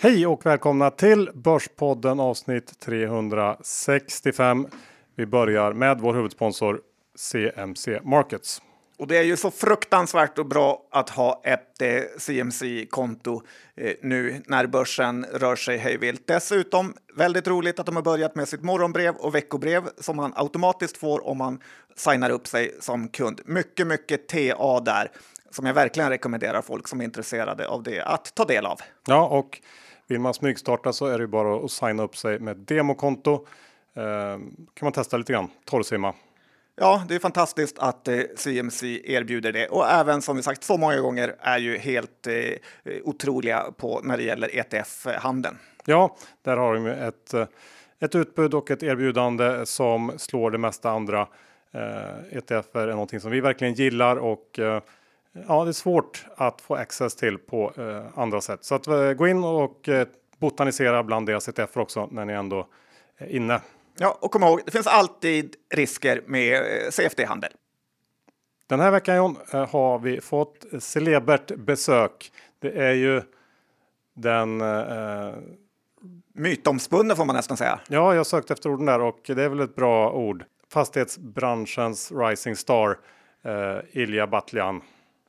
Hej och välkomna till Börspodden avsnitt 365. Vi börjar med vår huvudsponsor CMC Markets. Och det är ju så fruktansvärt och bra att ha ett eh, CMC-konto eh, nu när börsen rör sig hejvilt. Dessutom väldigt roligt att de har börjat med sitt morgonbrev och veckobrev som man automatiskt får om man signar upp sig som kund. Mycket, mycket TA där som jag verkligen rekommenderar folk som är intresserade av det att ta del av. Ja, och vill man smygstarta så är det bara att signa upp sig med demokonto. Eh, kan man testa lite grann, torrsimma. Ja, det är fantastiskt att eh, CMC erbjuder det och även som vi sagt så många gånger är ju helt eh, otroliga på när det gäller ETF-handeln. Ja, där har de ett, eh, ett utbud och ett erbjudande som slår det mesta andra. Eh, ETF är någonting som vi verkligen gillar och eh, ja, det är svårt att få access till på eh, andra sätt. Så att eh, gå in och eh, botanisera bland deras ETF också när ni ändå är inne. Ja, och kom ihåg, det finns alltid risker med eh, CFD-handel. Den här veckan John, eh, har vi fått celebert besök. Det är ju den eh, Mytomspunnen får man nästan säga. Ja, jag sökte efter orden där och det är väl ett bra ord. Fastighetsbranschens rising star eh, Ilja Batljan.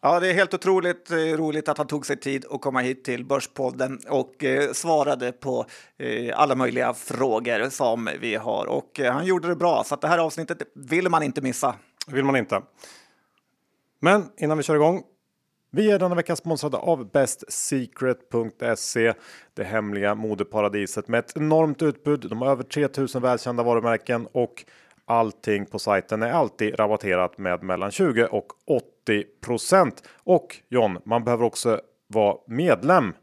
Ja, det är helt otroligt eh, roligt att han tog sig tid att komma hit till Börspodden och eh, svarade på eh, alla möjliga frågor som vi har. Och eh, han gjorde det bra, så att det här avsnittet vill man inte missa. vill man inte. Men innan vi kör igång. Vi är denna vecka sponsrade av bestsecret.se, det hemliga modeparadiset med ett enormt utbud. De har över 3000 välkända varumärken och allting på sajten är alltid rabatterat med mellan 20 och 80 procent. Och John, man behöver också vara medlem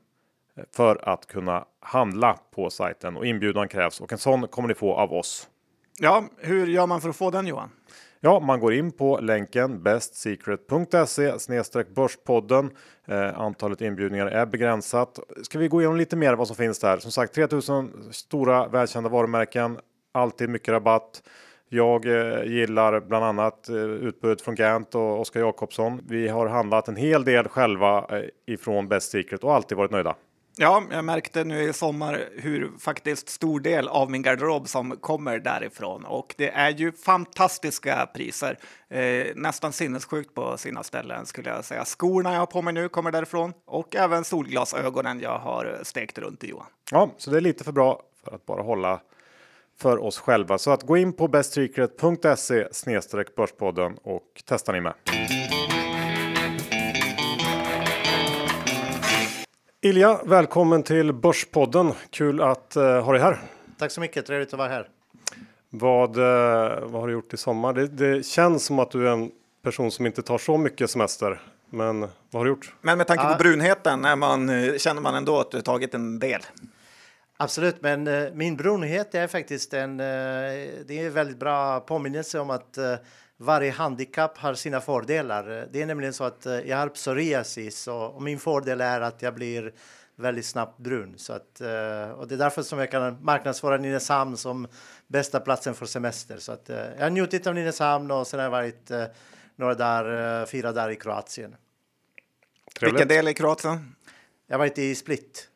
för att kunna handla på sajten och inbjudan krävs och en sån kommer ni få av oss. Ja, hur gör man för att få den Johan? Ja, man går in på länken bestsecret.se börspodden. Eh, antalet inbjudningar är begränsat. Ska vi gå igenom lite mer vad som finns där? Som sagt 3000 stora välkända varumärken, alltid mycket rabatt. Jag eh, gillar bland annat eh, utbudet från Gant och Oskar Jakobsson. Vi har handlat en hel del själva eh, ifrån Best Secret och alltid varit nöjda. Ja, jag märkte nu i sommar hur faktiskt stor del av min garderob som kommer därifrån och det är ju fantastiska priser. Eh, nästan sinnessjukt på sina ställen skulle jag säga. Skorna jag har på mig nu kommer därifrån och även solglasögonen jag har stekt runt i Johan. Ja, så det är lite för bra för att bara hålla för oss själva. Så att gå in på bestsecret.se börspodden och testa ni med. Ilja, välkommen till Börspodden. Kul att uh, ha dig här. Tack så mycket, trevligt att vara här. Vad, uh, vad har du gjort i sommar? Det, det, känns som att du är en person som inte tar så mycket semester. Men vad har du gjort? Men med tanke på brunheten är man, eh, känner man ändå att du tagit en del. Absolut, men uh, min brunhet är faktiskt en, uh, det är en väldigt bra påminnelse om att uh, varje handikapp har sina fördelar. Det är nämligen så att jag har psoriasis och, och min fördel är att jag blir väldigt snabbt brun. Så att, och det är därför som jag kan marknadsföra Nynäshamn som bästa platsen för semester. Så att, jag har njutit av Nynäshamn och sen har jag varit några dagar, fyra dagar i Kroatien. Trevligt. Vilken del i Kroatien? Jag har varit i Split.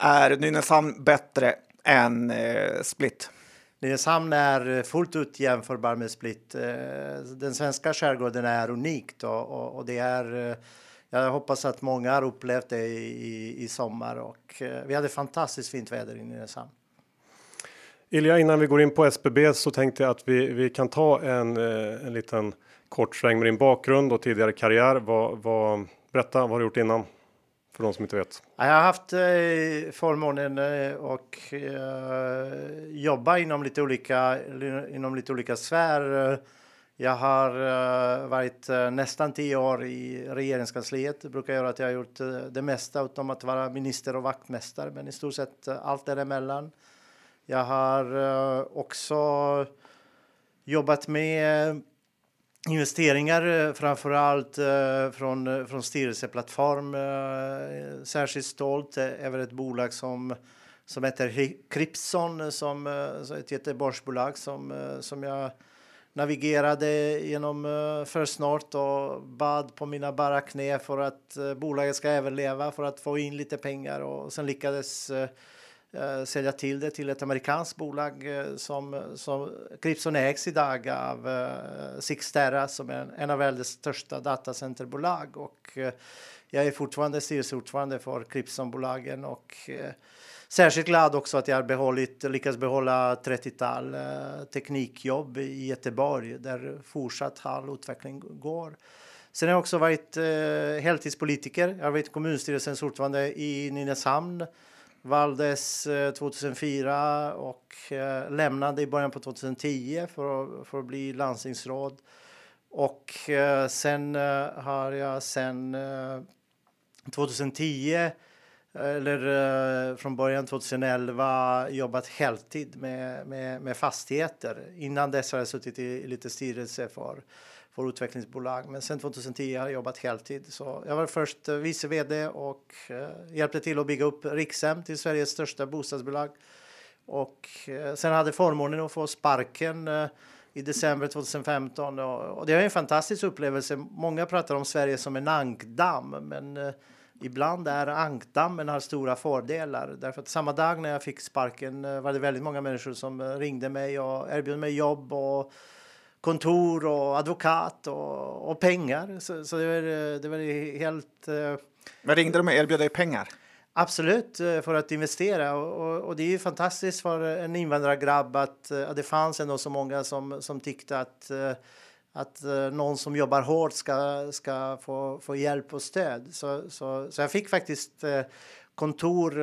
Är Nynäshamn bättre än eh, Split? Nynäshamn är fullt ut jämförbar med Split. Eh, den svenska skärgården är unikt och, och, och det är. Eh, jag hoppas att många har upplevt det i, i sommar och eh, vi hade fantastiskt fint väder i Nynäshamn. Ilja, innan vi går in på SBB så tänkte jag att vi, vi kan ta en, en liten kort sväng med din bakgrund och tidigare karriär. Vad, vad, berätta, vad har du gjort innan? För de som inte vet. Jag har haft eh, förmånen eh, och eh, jobba inom lite olika inom lite olika sfär. Jag har eh, varit eh, nästan tio år i regeringskansliet. Det brukar göra att jag har gjort eh, det mesta utom att vara minister och vaktmästare, men i stort sett allt däremellan. Jag har också jobbat med investeringar, eh, framför allt eh, från, eh, från styrelseplattform. Särskilt stolt över ett bolag som, som heter Cripson, som, ett Göteborgsbolag som, som jag navigerade genom för First North och bad på mina bara knä för att bolaget ska överleva, för att få in lite pengar och sen lyckades Eh, sälja till det till ett amerikanskt bolag eh, som, som Cripson ägs idag av eh, Sixterra som är en, en av världens största datacenterbolag och jag är fortfarande styrelseordförande för Cripson-bolagen och Särskilt glad också att jag har behållit, lyckats behålla 30-tal eh, teknikjobb i Göteborg där fortsatt all utveckling går. Sen har jag också varit eh, heltidspolitiker. Jag har varit kommunstyrelsens ordförande i Nynäshamn. Valdes eh, 2004 och eh, lämnade i början på 2010 för att, för att bli landstingsråd. Och eh, sen har jag sen 2010 eller från början 2011 jobbat heltid med, med, med fastigheter. Innan dess har jag suttit i, i lite styrelse för, vår utvecklingsbolag. Men sen 2010 har jag jobbat heltid. Så jag var först eh, vice vd och eh, hjälpte till att bygga upp Rikshem till Sveriges största bostadsbolag. Och eh, sen hade förmånen att få sparken i december 2015 och, och det är en fantastisk upplevelse. Många pratar om Sverige som en ankdamm, men Ibland är ankdammen har stora fördelar därför att samma dag när jag fick sparken var det väldigt många människor som ringde mig och erbjöd mig jobb och kontor och advokat och, och pengar. Så, så, det, var, eh, det var helt... Men ringde de och erbjöd dig pengar? Absolut, för att investera. Och, och, det är ju fantastiskt för en invandrargrabb att, att det fanns ändå så många som, som tyckte att att någon som jobbar hårt ska, ska få, få hjälp och stöd. Så, så, så jag fick faktiskt kontor,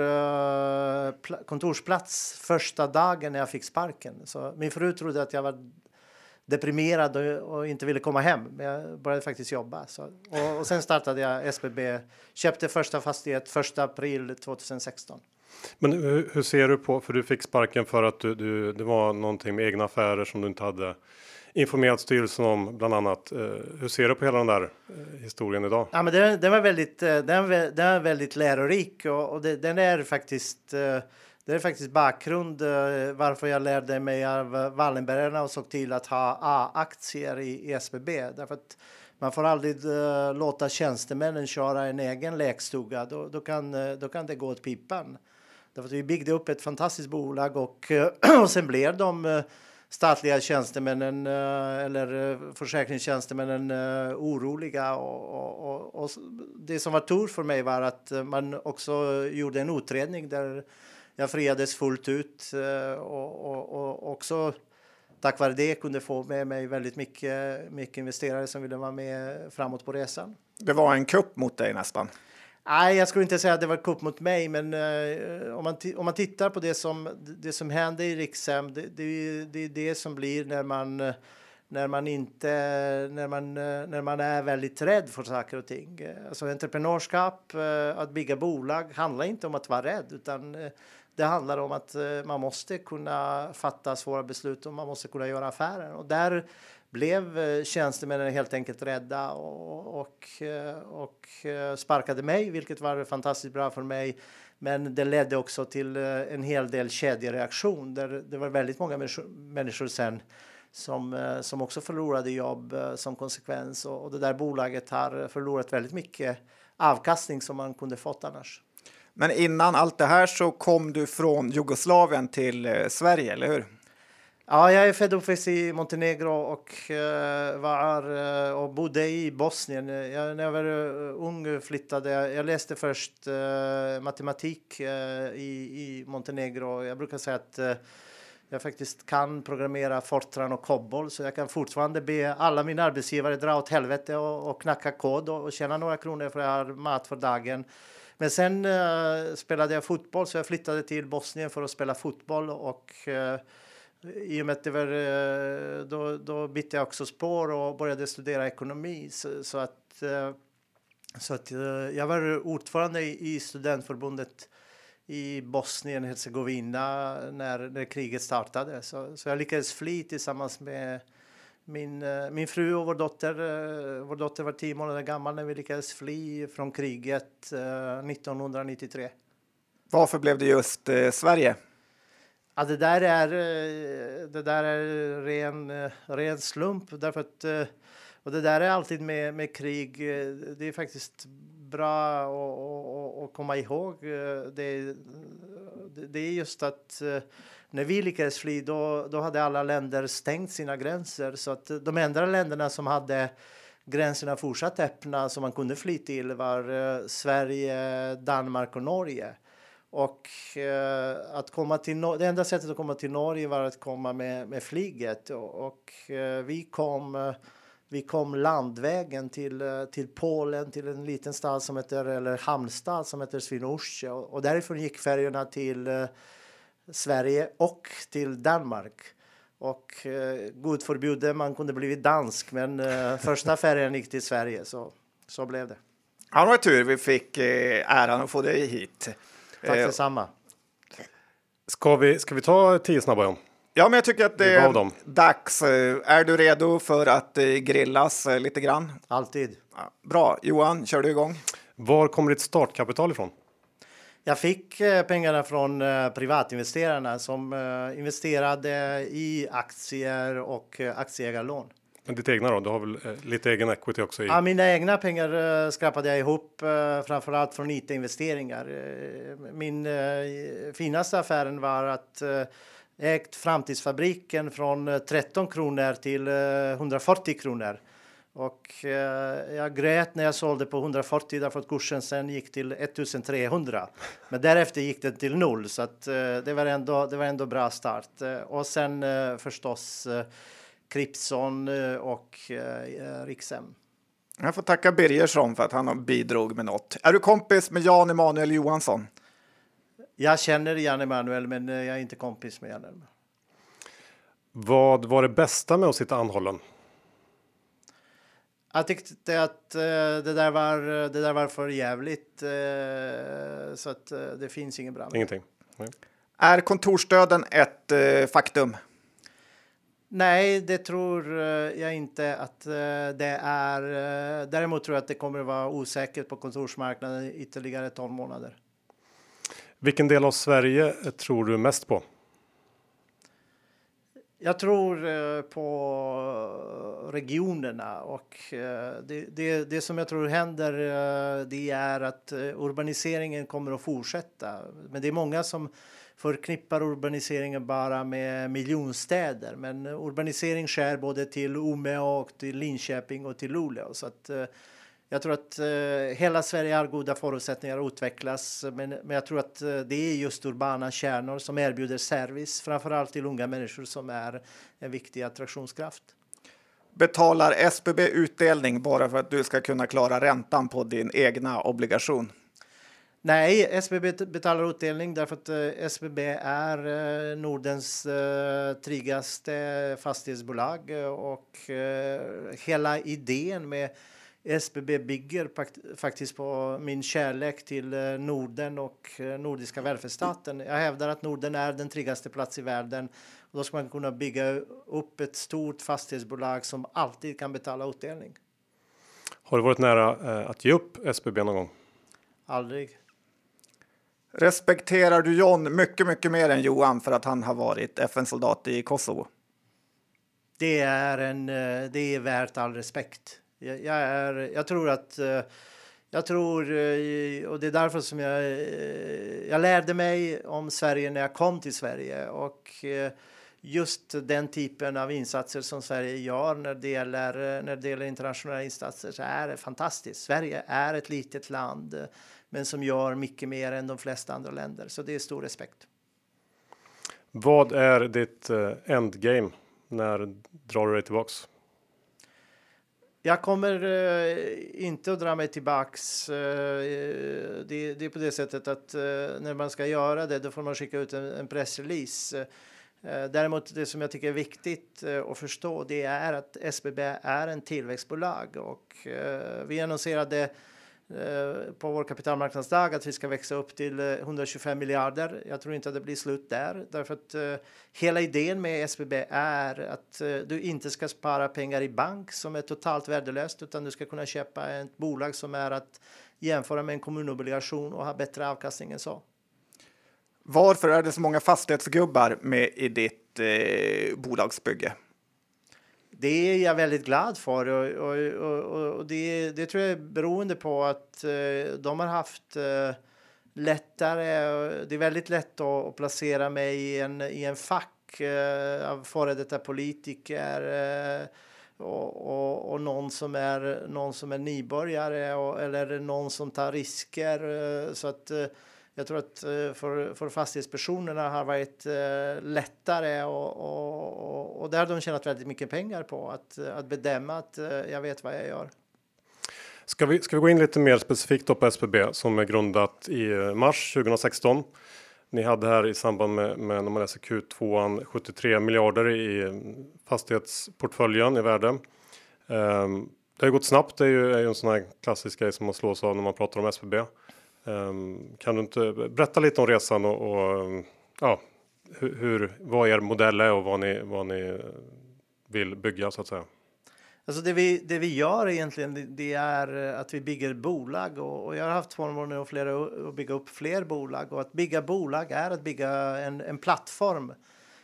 kontorsplats första dagen när jag fick sparken. Så min fru trodde att jag var deprimerad och, och inte ville komma hem, men jag började faktiskt jobba. Så, och, och sen startade jag SBB, köpte första fastighet 1 april 2016. Men hur, hur, ser du på, för du fick sparken för att du, du, det var någonting med egna affärer som du inte hade informerat styrelsen om bland annat. Eh, hur ser du på hela den där eh, historien idag? Ja, men den, den var väldigt, eh, den, den är väldigt lärorik och, och det, den är faktiskt det är faktiskt bakgrund eh, varför jag lärde mig av eh, Wallenbergarna och såg till att ha A-aktier i, SBB. Därför att man får aldrig eh, låta tjänstemännen köra en egen lekstuga. Då, då, kan, då kan det gå åt pipan. Därför att vi byggde upp ett fantastiskt bolag och, och sen blev de statliga tjänstemännen eller försäkringstjänstemännen oroliga. Och, och, och, det som var tur för mig var att man också gjorde en utredning där jag friades fullt ut och, och också tack vare det kunde få med mig väldigt mycket, mycket investerare som ville vara med framåt på resan. Det var en kupp mot dig nästan? Nej, jag skulle inte säga att det var kupp mot mig, men uh, om, man om man tittar på det som, det som händer i Rikshem, det, det, det är det som blir när man, när man inte, när man, när man är väldigt rädd för saker och ting. Alltså entreprenörskap, uh, att bygga bolag handlar inte om att vara rädd, utan uh, det handlar om att eh, man måste kunna fatta svåra beslut och man måste kunna göra affärer. Och där blev eh, tjänstemännen helt enkelt rädda och, och, eh, och sparkade mig, vilket var fantastiskt bra för mig. Men det ledde också till en hel del kedjereaktion där det var väldigt många människor, sen som, som också förlorade jobb som konsekvens och, och det där bolaget har förlorat väldigt mycket avkastning som man kunde fått annars. Men innan allt det här så kom du från Jugoslavien till eh, Sverige, eller hur? Ja, jag är född och uppväxt i Montenegro och eh, var eh, och bodde i Bosnien. Jag, när jag var ung flyttade jag. Jag läste först matematik i, i Montenegro. Jag brukar säga att jag faktiskt kan programmera Fortran och Cobol så jag kan fortfarande be alla mina arbetsgivare dra åt helvete och, och knacka kod och, och tjäna några kronor för att jag har mat för dagen. Men sen eh, spelade jag fotboll så jag flyttade till Bosnien för att spela fotboll och eh, i och med att det var, eh, då, då bytte jag också spår och började studera ekonomi. Så, så att, eh, så att eh, jag var ordförande i i studentförbundet i Bosnien Hercegovina när, när kriget startade. Så, så jag lyckades fly tillsammans med min, min fru och vår dotter. Vår dotter var tio månader gammal när vi lyckades fly från kriget 1993. Varför blev det just Sverige? Ja, det där är, det där är ren, ren slump därför att och det där är alltid med, med krig. Det är faktiskt bra att, komma ihåg. Det, det är just att när vi lyckades fly då, då hade alla länder stängt sina gränser. Så att de enda länderna som hade gränserna fortsatt öppna som man kunde fly till var eh, Sverige, Danmark och Norge. Och eh, att komma till no det enda sättet att komma till Norge var att komma med, med flyget. Och, och eh, vi kom eh, vi kom landvägen till, eh, till Polen, till en liten stad som heter, eller hamnstad som heter Swinoujscie och, och därifrån gick färjorna till eh, Sverige och till Danmark. Och eh, gud förbjude man kunde blivit dansk, men eh, första färjan gick till Sverige, så, så blev det. Ja, det var tur vi fick eh, äran att få dig hit. Tack eh, detsamma. Ska vi, ska vi ta tio snabba John? Ja, men jag tycker att det är dags. Eh, är du redo för att eh, grillas lite grann? Alltid. Bra. Johan, kör du igång? Var kommer ditt startkapital ifrån? Jag fick eh, pengarna från eh, privatinvesterarna som eh, investerade i aktier och aktieägarlån. Men ditt egna då? Du har väl lite egen equity också? I... Ja, mina egna pengar skrapade jag ihop framförallt från IT-investeringar. Min finaste affären var att ägt Framtidsfabriken från 13 kronor till 140 kronor och eh, jag grät när jag sålde på 140 därför att kursen sen gick till 1300. Men därefter gick den till noll så att eh, det var ändå. Det var ändå bra start eh, och sen förstås Kripson och Riksem. Jag får tacka Birgersson för att han bidrog med något. Är du kompis med Jan Emanuel Johansson? Jag känner Jan Emanuel, men jag är inte kompis med Jan. Vad var det bästa med att sitta anhållen? Jag tyckte att uh, det, där var, det där var för jävligt uh, så att uh, det finns ingen bra. Ingenting. Nej. Är kontorsdöden ett faktum? Nej, det tror jag inte att det är. Däremot tror jag att det kommer att vara osäkert på kontorsmarknaden ytterligare 12 månader. Vilken del av Sverige tror du mest på? Jag tror eh, på regionerna och eh, det, det, det, som jag tror händer eh, det är att urbaniseringen kommer att fortsätta. Men det är många som förknippar urbaniseringen bara med miljonstäder. Men urbanisering sker både till Umeå och till Linköping och till Luleå. Så att, jag tror att eh, hela Sverige har goda förutsättningar att utvecklas, men, men jag tror att eh, det är just urbana kärnor som erbjuder service, framförallt till unga människor som är en viktig attraktionskraft. Betalar SBB utdelning bara för att du ska kunna klara räntan på din egna obligation? Nej, SBB betalar utdelning därför att eh, SBB är eh, Nordens eh, tryggaste fastighetsbolag och eh, hela idén med SBB bygger faktiskt på min kärlek till eh, Norden och eh, nordiska välfärdsstaten. Jag hävdar att Norden är den tryggaste plats i världen och då ska man kunna bygga upp ett stort fastighetsbolag som alltid kan betala utdelning. Har du varit nära eh, att ge upp SBB någon gång? Aldrig. Respekterar du John mycket, mycket mer än Johan för att han har varit FN-soldat i Kosovo? Det är, en, det är värt all respekt. Jag, jag, är, jag tror att eh, jag tror, eh, och det är därför som jag, eh, jag lärde mig om Sverige när jag kom till Sverige och just den typen av insatser som Sverige gör när det gäller, när det gäller internationella insatser så är det fantastiskt. Sverige är ett litet land men som gör mycket mer än de flesta andra länder, så det är stor respekt. Vad är ditt endgame? När drar du dig tillbaks? Jag kommer eh, inte att dra mig tillbaks. Eh, det, det, är på det sättet att eh, när man ska göra det, då får man skicka ut en, en pressrelease. Eh, däremot det som jag tycker är viktigt eh, att förstå, det är att SBB är en tillväxtbolag och eh, vi annonserade Eh, på vår kapitalmarknadsdag att vi ska växa upp till eh, 125 miljarder. Jag tror inte att det blir slut där därför att uh, hela idén med SBB är att uh, du inte ska spara pengar i bank som är totalt värdelöst utan du ska kunna köpa ett bolag som är att jämföra med en kommunobligation och ha bättre avkastning än så. Varför är det så många fastighetsgubbar med i ditt eh, bolagsbygge? Det är jag väldigt glad för och, och, och, och det, det, tror jag är beroende på att eh, de har haft eh, lättare. Det är väldigt lätt att, att, placera mig i en, i en fack eh, av före detta politiker eh, och, och, och, någon som är någon som är nybörjare och, eller någon som tar risker eh, så att eh, jag tror att eh, för, för fastighetspersonerna har varit eh, lättare och, och, och där har de tjänat väldigt mycket pengar på att, att bedöma att eh, jag vet vad jag gör. Ska vi, ska vi gå in lite mer specifikt på SBB som är grundat i mars 2016? Ni hade här i samband med, med när man läser Q2 73 miljarder i mm, fastighetsportföljen i värde. Um, det har gått snabbt. Det är ju, är ju en sån här klassisk grej som man slås av när man pratar om SBB. Ehm, kan du inte berätta lite om resan och, och ja, hur, vad er modell är och vad ni, vad ni vill bygga så att säga? Alltså det, vi, det vi gör egentligen det är eh, att vi bygger bolag och, och jag har haft förmånen att, flera, att bygga upp fler bolag och att bygga bolag är att bygga en, en plattform.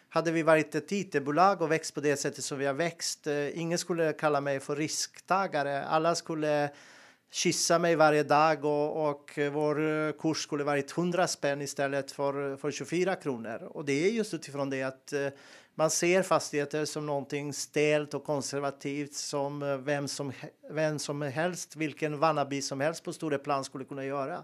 Hade vi varit ett IT-bolag och växt på det sättet som vi har växt, eh, ingen skulle kalla mig för risktagare. Alla skulle kyssa mig varje dag och, och vår eh, kurs skulle varit 100 spänn istället för, för 24 kronor. Och det är just utifrån det att eh, man ser fastigheter som någonting stelt och konservativt som eh, vem som, vem som helst, vilken vannaby som helst på Stureplan skulle kunna göra.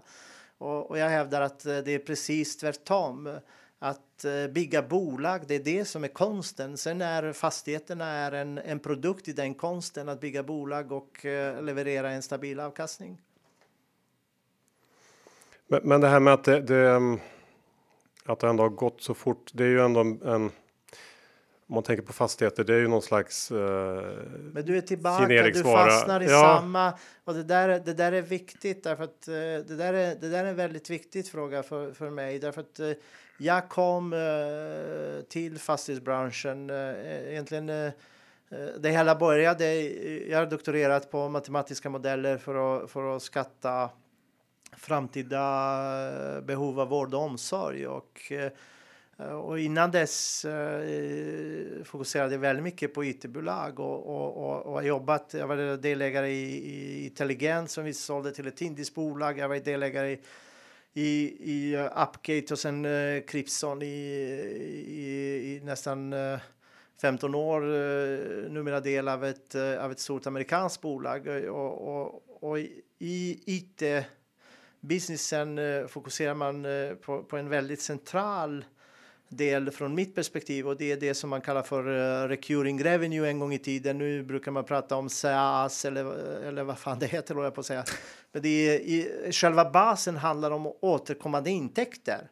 Och, och jag hävdar att det är precis tvärtom. Att eh, bygga bolag, det är det som är konsten. Sen är fastigheterna är en, en produkt i den konsten att bygga bolag och leverera en stabil avkastning. Men, men det här med att det, det, att det ändå har gått så fort. Det är ju ändå en om man tänker på fastigheter, det är ju någon slags. Eh, Men du är tillbaka, du fastnar i ja. samma och det där, det där är viktigt därför att eh, det där är, det där är en väldigt viktig fråga för, för mig därför att eh, jag kom eh, till fastighetsbranschen eh, egentligen. Eh, eh det hela började. Jag har doktorerat på matematiska modeller för att, för att skatta framtida eh, behov av vård och omsorg och Eh, och innan dess eh, fokuserade jag väldigt mycket på it-bolag och, och, och, och har jobbat. Jag var delägare i, i Intelligent som vi sålde till ett indiskt bolag. Jag var delägare i, i, i eh, Upgate och sen eh, Cripson i, i, i nästan eh, 15 år. Eh, numera del av ett, eh, av ett stort amerikanskt bolag och, och, och i it businessen eh, fokuserar man eh, på, på en väldigt central del från mitt perspektiv och det är det som man kallar för eh, recurring revenue en gång i tiden. Nu brukar man prata om SaaS eller, eller vad fan det heter, jag på att säga. Men det är, i, själva basen handlar om återkommande intäkter.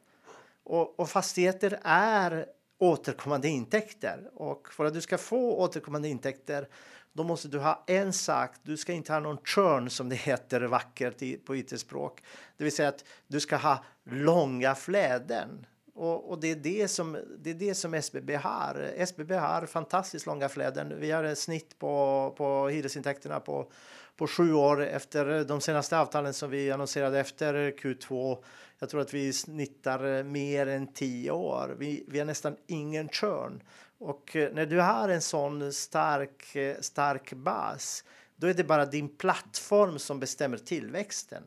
Och, och fastigheter är återkommande intäkter och för att du ska få återkommande intäkter då måste du ha en sak. Du ska inte ha någon churn som det heter vackert på it-språk. Det vill säga att du ska ha långa fläden. Och, och, det, är det, som, det är det som SBB har. SBB har fantastiskt långa flöden. Vi har ett snitt på, på hyresintäkterna på, på sju år efter de senaste avtalen som vi annonserade efter Q2. Jag tror att vi snittar mer än tio år. Vi, vi har nästan ingen churn. Och eh, när du har en sån stark, eh, stark bas, då är det bara din plattform som bestämmer tillväxten.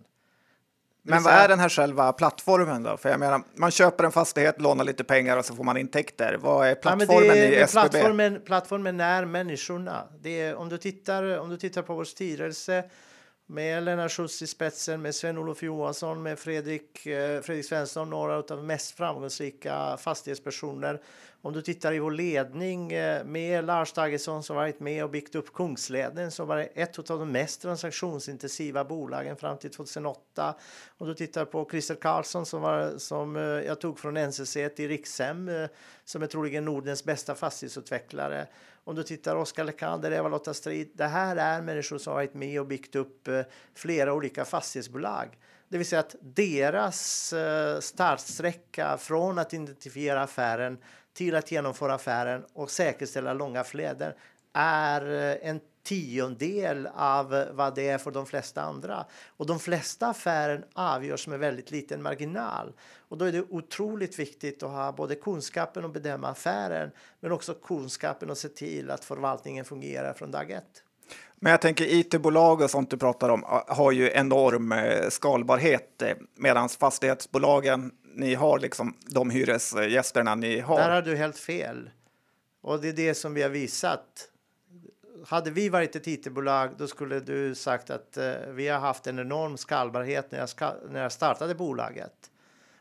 Men vad är den här själva plattformen då? För jag menar, man köper en fastighet, lånar lite pengar och så får man intäkter. Vad är plattformen ja, är, i SBB? Plattformen, plattformen är människorna. Det är, om, du tittar, om du tittar på vår styrelse med Lennart Schultz i spetsen, med Sven-Olof Johansson, med Fredrik, eh, Fredrik Svensson, några av de mest framgångsrika fastighetspersoner om du tittar i vår ledning eh, med Lars Dagesson som varit med och byggt upp Kungsleden som var ett av de mest transaktionsintensiva bolagen fram till 2008. Om du tittar på Christer Karlsson som, var, som eh, jag tog från NCC till Rikshem eh, som är troligen Nordens bästa fastighetsutvecklare. Om du tittar Oskar Lekander, Eva-Lotta Strid. Det här är människor som varit med och byggt upp flera olika fastighetsbolag. Det vill säga att deras startsträcka från att identifiera affären till att genomföra affären och säkerställa långa flöden. är eh, en tiondel av eh, vad det är för de flesta andra. Och de flesta affärer avgörs med väldigt liten marginal. Och då är det otroligt viktigt att ha både kunskapen att bedöma affären men också kunskapen att se till att förvaltningen fungerar från dag ett. Men jag tänker it-bolag och sånt du pratar om eh, har ju enorm skalbarhet medan fastighetsbolagen, ni har liksom de hyresgästerna ni har. Där har du helt fel. Och det är det som vi har visat. Hade vi varit ett it-bolag då skulle du sagt att eh, vi har haft en enorm skalbarhet när jag, när jag startade bolaget.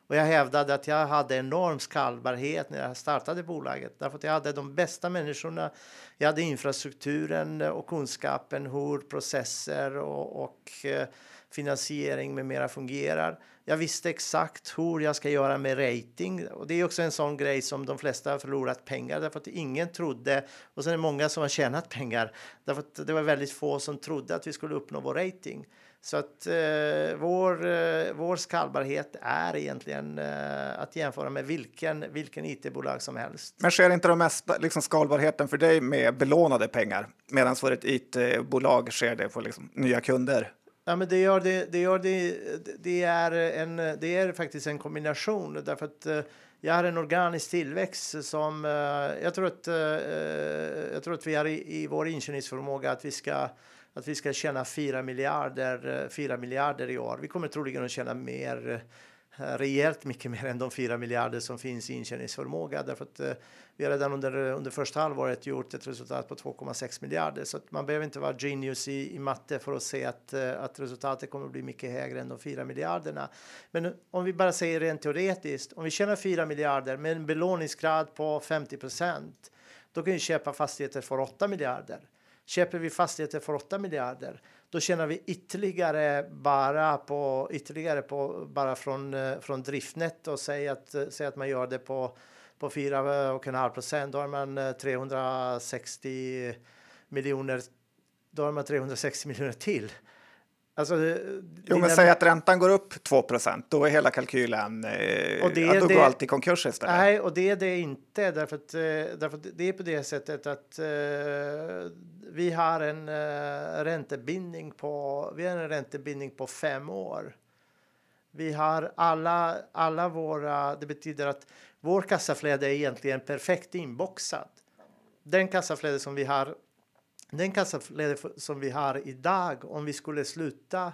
Och jag hävdade att jag hade enorm skalbarhet när jag startade bolaget. Därför att jag hade de bästa människorna. Jag hade infrastrukturen och kunskapen hur processer och, och eh, finansiering med mera fungerar. Jag visste exakt hur jag ska göra med rating och det är också en sån grej som de flesta har förlorat pengar därför att ingen trodde och sen är det många som har tjänat pengar därför att det var väldigt få som trodde att vi skulle uppnå vår rating. Så att eh, vår, eh, vår skalbarhet är egentligen eh, att jämföra med vilken, vilken it-bolag som helst. Men sker inte de mesta liksom skalbarheten för dig med belånade pengar medan för ett it-bolag sker det på liksom nya kunder? Ja, men det gör det. Det, gör det, det, är en, det är faktiskt en kombination därför att eh, jag har en organisk tillväxt som eh, jag tror att eh, jag tror att vi har i, i vår inkörningsförmåga att vi ska att vi ska tjäna 4 miljarder, 4 miljarder i år. Vi kommer troligen att tjäna mer Eh, rejält mycket mer än de 4 miljarder som finns i intjäningsförmåga därför att eh, vi har redan under, under första halvåret gjort ett resultat på 2,6 miljarder så att man behöver inte vara genius i, i matte för att se att, eh, att resultatet kommer att bli mycket högre än de 4 miljarderna. Men om vi bara säger rent teoretiskt, om vi tjänar 4 miljarder med en belåningsgrad på 50 procent, då kan vi köpa fastigheter för 8 miljarder. Köper vi fastigheter för 8 miljarder då tjänar vi ytterligare bara på ytterligare på bara från eh, från driftnet och säg att eh, säg att man gör det på på 4,5 procent. Då har man eh, 360 miljoner. Då har man 360 miljoner till. Alltså, jo, men säg att räntan går upp 2% då är hela kalkylen, och det, ja, då det, går allt i konkurs istället. Nej, och det är det inte, därför att, därför att det är på det sättet att uh, vi har en uh, räntebindning på, vi har en räntebindning på fem år. Vi har alla, alla våra, det betyder att vår kassaflöde är egentligen perfekt inboxad. Den kassaflöde som vi har den kassaflöde som vi har idag, om vi skulle sluta,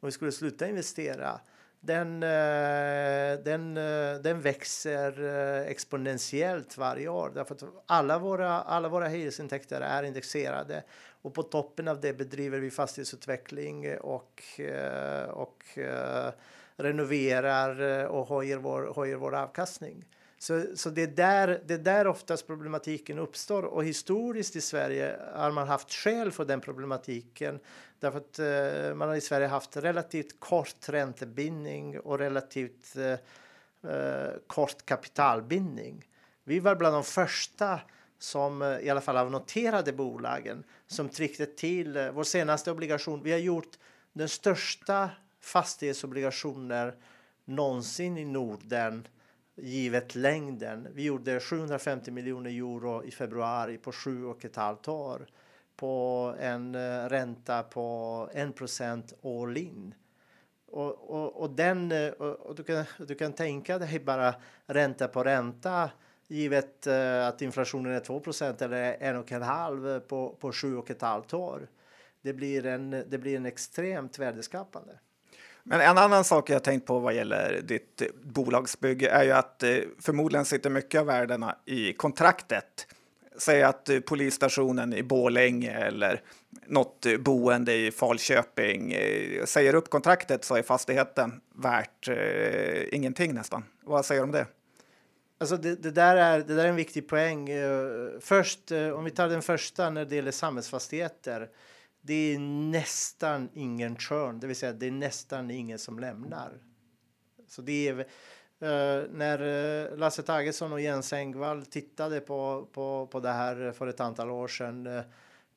om vi skulle sluta investera, den, eh, den, eh, den växer eh, exponentiellt varje år. Därför att alla våra, alla våra hyresintäkter är indexerade och på toppen av det bedriver vi fastighetsutveckling och, och renoverar och höjer vår, höjer vår avkastning. Så, så det, är där, det är där oftast problematiken uppstår och historiskt i Sverige har man haft skäl för den problematiken därför att eh, man har i Sverige haft relativt kort räntebindning och relativt eh, eh, kort kapitalbindning. Vi var bland de första som eh, i alla fall av noterade bolagen som tryckte till eh, vår senaste obligation. Vi har gjort den största fastighetsobligationer någonsin i Norden givet längden. Vi gjorde 750 miljoner euro i februari på sju och ett halvt år på en eh, ränta på 1 procent all in. Och, och, och, den, eh, och du, kan, du kan tänka dig bara ränta på ränta givet eh, att inflationen är 2 eller en och en halv på, på sju och ett halvt år. Det blir en, det blir en extremt värdeskapande. Men en annan sak jag tänkt på vad gäller ditt eh, bolagsbygge är ju att eh, förmodligen sitter mycket av värdena i kontraktet. Säg att eh, polisstationen i Bålänge eller något boende i Falköping säger upp kontraktet så är fastigheten värt eh, ingenting nästan. Vad säger du om det? Alltså det, det, där är, det där är en viktig poäng. Först, om vi tar den första när det gäller samhällsfastigheter det är nästan ingen churn, det vill säga det är nästan ingen som lämnar. Så det är Uh, när uh, Lasse Tagesson och Jens Engvall tittade på, på, på det här för ett antal år sedan uh,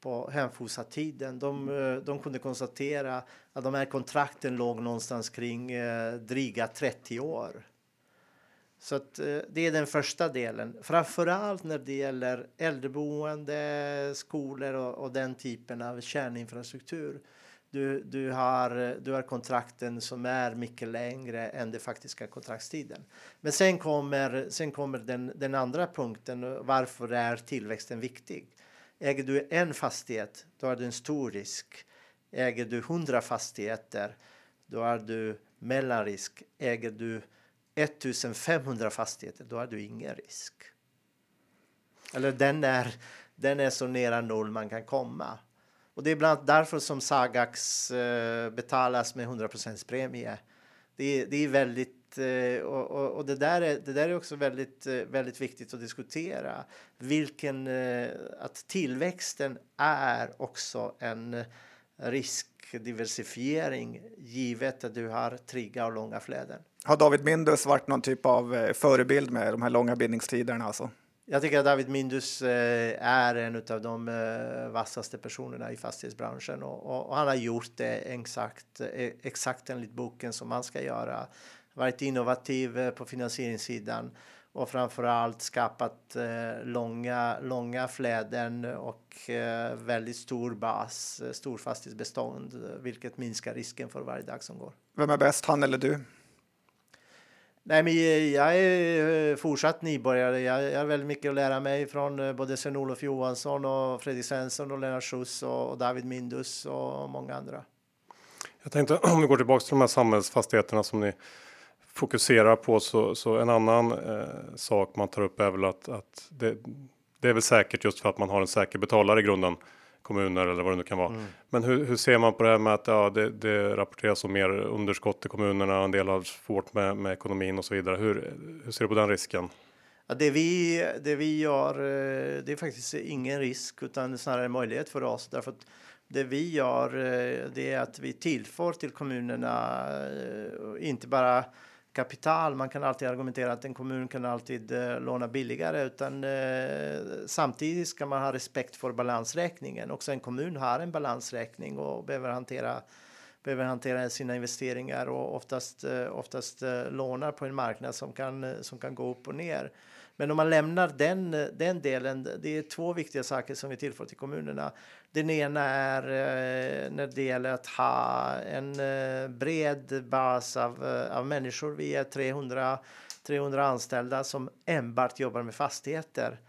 på hemfosa-tiden, de, de kunde konstatera att de här kontrakten låg någonstans kring dryga 30 år. Så att, eh, det är den första delen. Framförallt när det gäller äldreboende, skolor och, och den typen av kärninfrastruktur. Du, du, har, eh, du har kontrakten som är mycket längre än den faktiska kontraktstiden. Men sen kommer, sen kommer den, den andra punkten. Varför är tillväxten viktig? Äger du en fastighet, då har du en stor risk. Äger du hundra fastigheter, då har du mellanrisk. Äger du 1500 fastigheter, då har du ingen risk. Eller den är, den är så nära noll man kan komma. Och det är bland annat därför som Sagax eh, betalas med 100 premie. Det är, det är väldigt eh, och, och, och, det, där är, det där är också väldigt, eh, väldigt viktigt att diskutera. Vilken, eh, att tillväxten är också en riskdiversifiering givet att du har trygga och långa flöden. Har David Mindus varit någon typ av eh, förebild med de här långa bindningstiderna? Alltså? Jag tycker att David Mindus eh, är en av de eh, vassaste personerna i fastighetsbranschen och, och han har gjort det exakt, exakt enligt boken som man ska göra. Varit innovativ på finansieringssidan och framförallt skapat eh, långa, långa fläden och eh, väldigt stor bas, stor fastighetsbestånd, vilket minskar risken för varje dag som går. Vem är bäst, han eller du? Nej, men jag är fortsatt nybörjare. Jag har väldigt mycket att lära mig från både Sven-Olof Johansson och Fredrik Svensson och Lennart Schuss och David Mindus och många andra. Jag tänkte om vi går tillbaka till de här samhällsfastigheterna som ni fokuserar på så, så en annan eh, sak man tar upp är väl att, att det, det, är väl säkert just för att man har en säker betalare i grunden kommuner eller vad det nu kan vara. Mm. Men hur, hur, ser man på det här med att ja, det, det rapporteras om mer underskott i kommunerna, en del har svårt med, med ekonomin och så vidare. Hur, hur ser du på den risken? Ja, det, vi, det vi gör, eh, det är faktiskt ingen risk utan snarare en möjlighet för oss. Därför att det vi gör, eh, det är att vi tillför till kommunerna, eh, inte bara kapital. Man kan alltid argumentera att en kommun kan alltid eh, låna billigare utan eh, samtidigt ska man ha respekt för balansräkningen. Också en kommun har en balansräkning och behöver hantera behöver hantera sina investeringar och oftast, eh, oftast eh, lånar på en marknad som kan, eh, som kan gå upp och ner. Men om man lämnar den, eh, den delen, det är två viktiga saker som vi tillför till kommunerna. Den ena är eh, när det gäller att ha en eh, bred bas av, eh, av människor. Vi är 300, 300 anställda som enbart jobbar med fastigheter.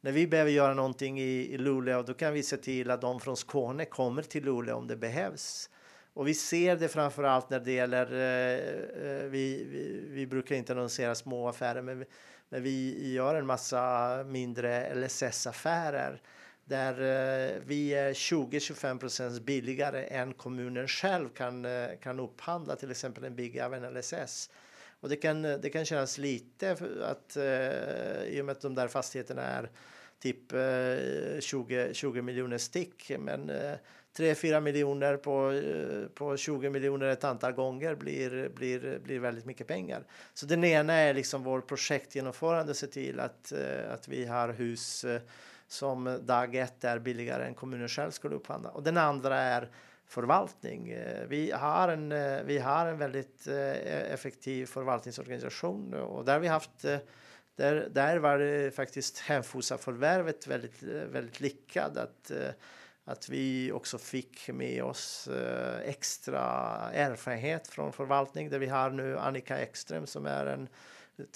När vi behöver göra någonting i, i Luleå, då kan vi se till att de från Skåne kommer till Luleå om det behövs. Och vi ser det framför allt när det gäller, eh, eh, vi, vi, vi, brukar inte annonsera små affärer, men men vi gör en massa mindre LSS-affärer där eh, vi är 20-25 procent billigare än kommunen själv kan, eh, kan upphandla till exempel en bygge av en LSS. Och det kan, det kan kännas lite att eh, i och med att de där fastigheterna är typ 20, 20 miljoner stick men 3-4 miljoner på, på 20 miljoner ett antal gånger blir, blir, blir väldigt mycket pengar. Så den ena är liksom vår projektgenomförande, se till att, att vi har hus som dag ett är billigare än kommunen själv skulle upphandla. Och den andra är förvaltning. Eh, vi har en, eh, vi har en väldigt eh, effektiv förvaltningsorganisation och där vi haft där, där var det faktiskt Hemfosa-förvärvet väldigt, väldigt lyckat. Att, att vi också fick med oss extra erfarenhet från förvaltning där vi har nu Annika Ekström som är en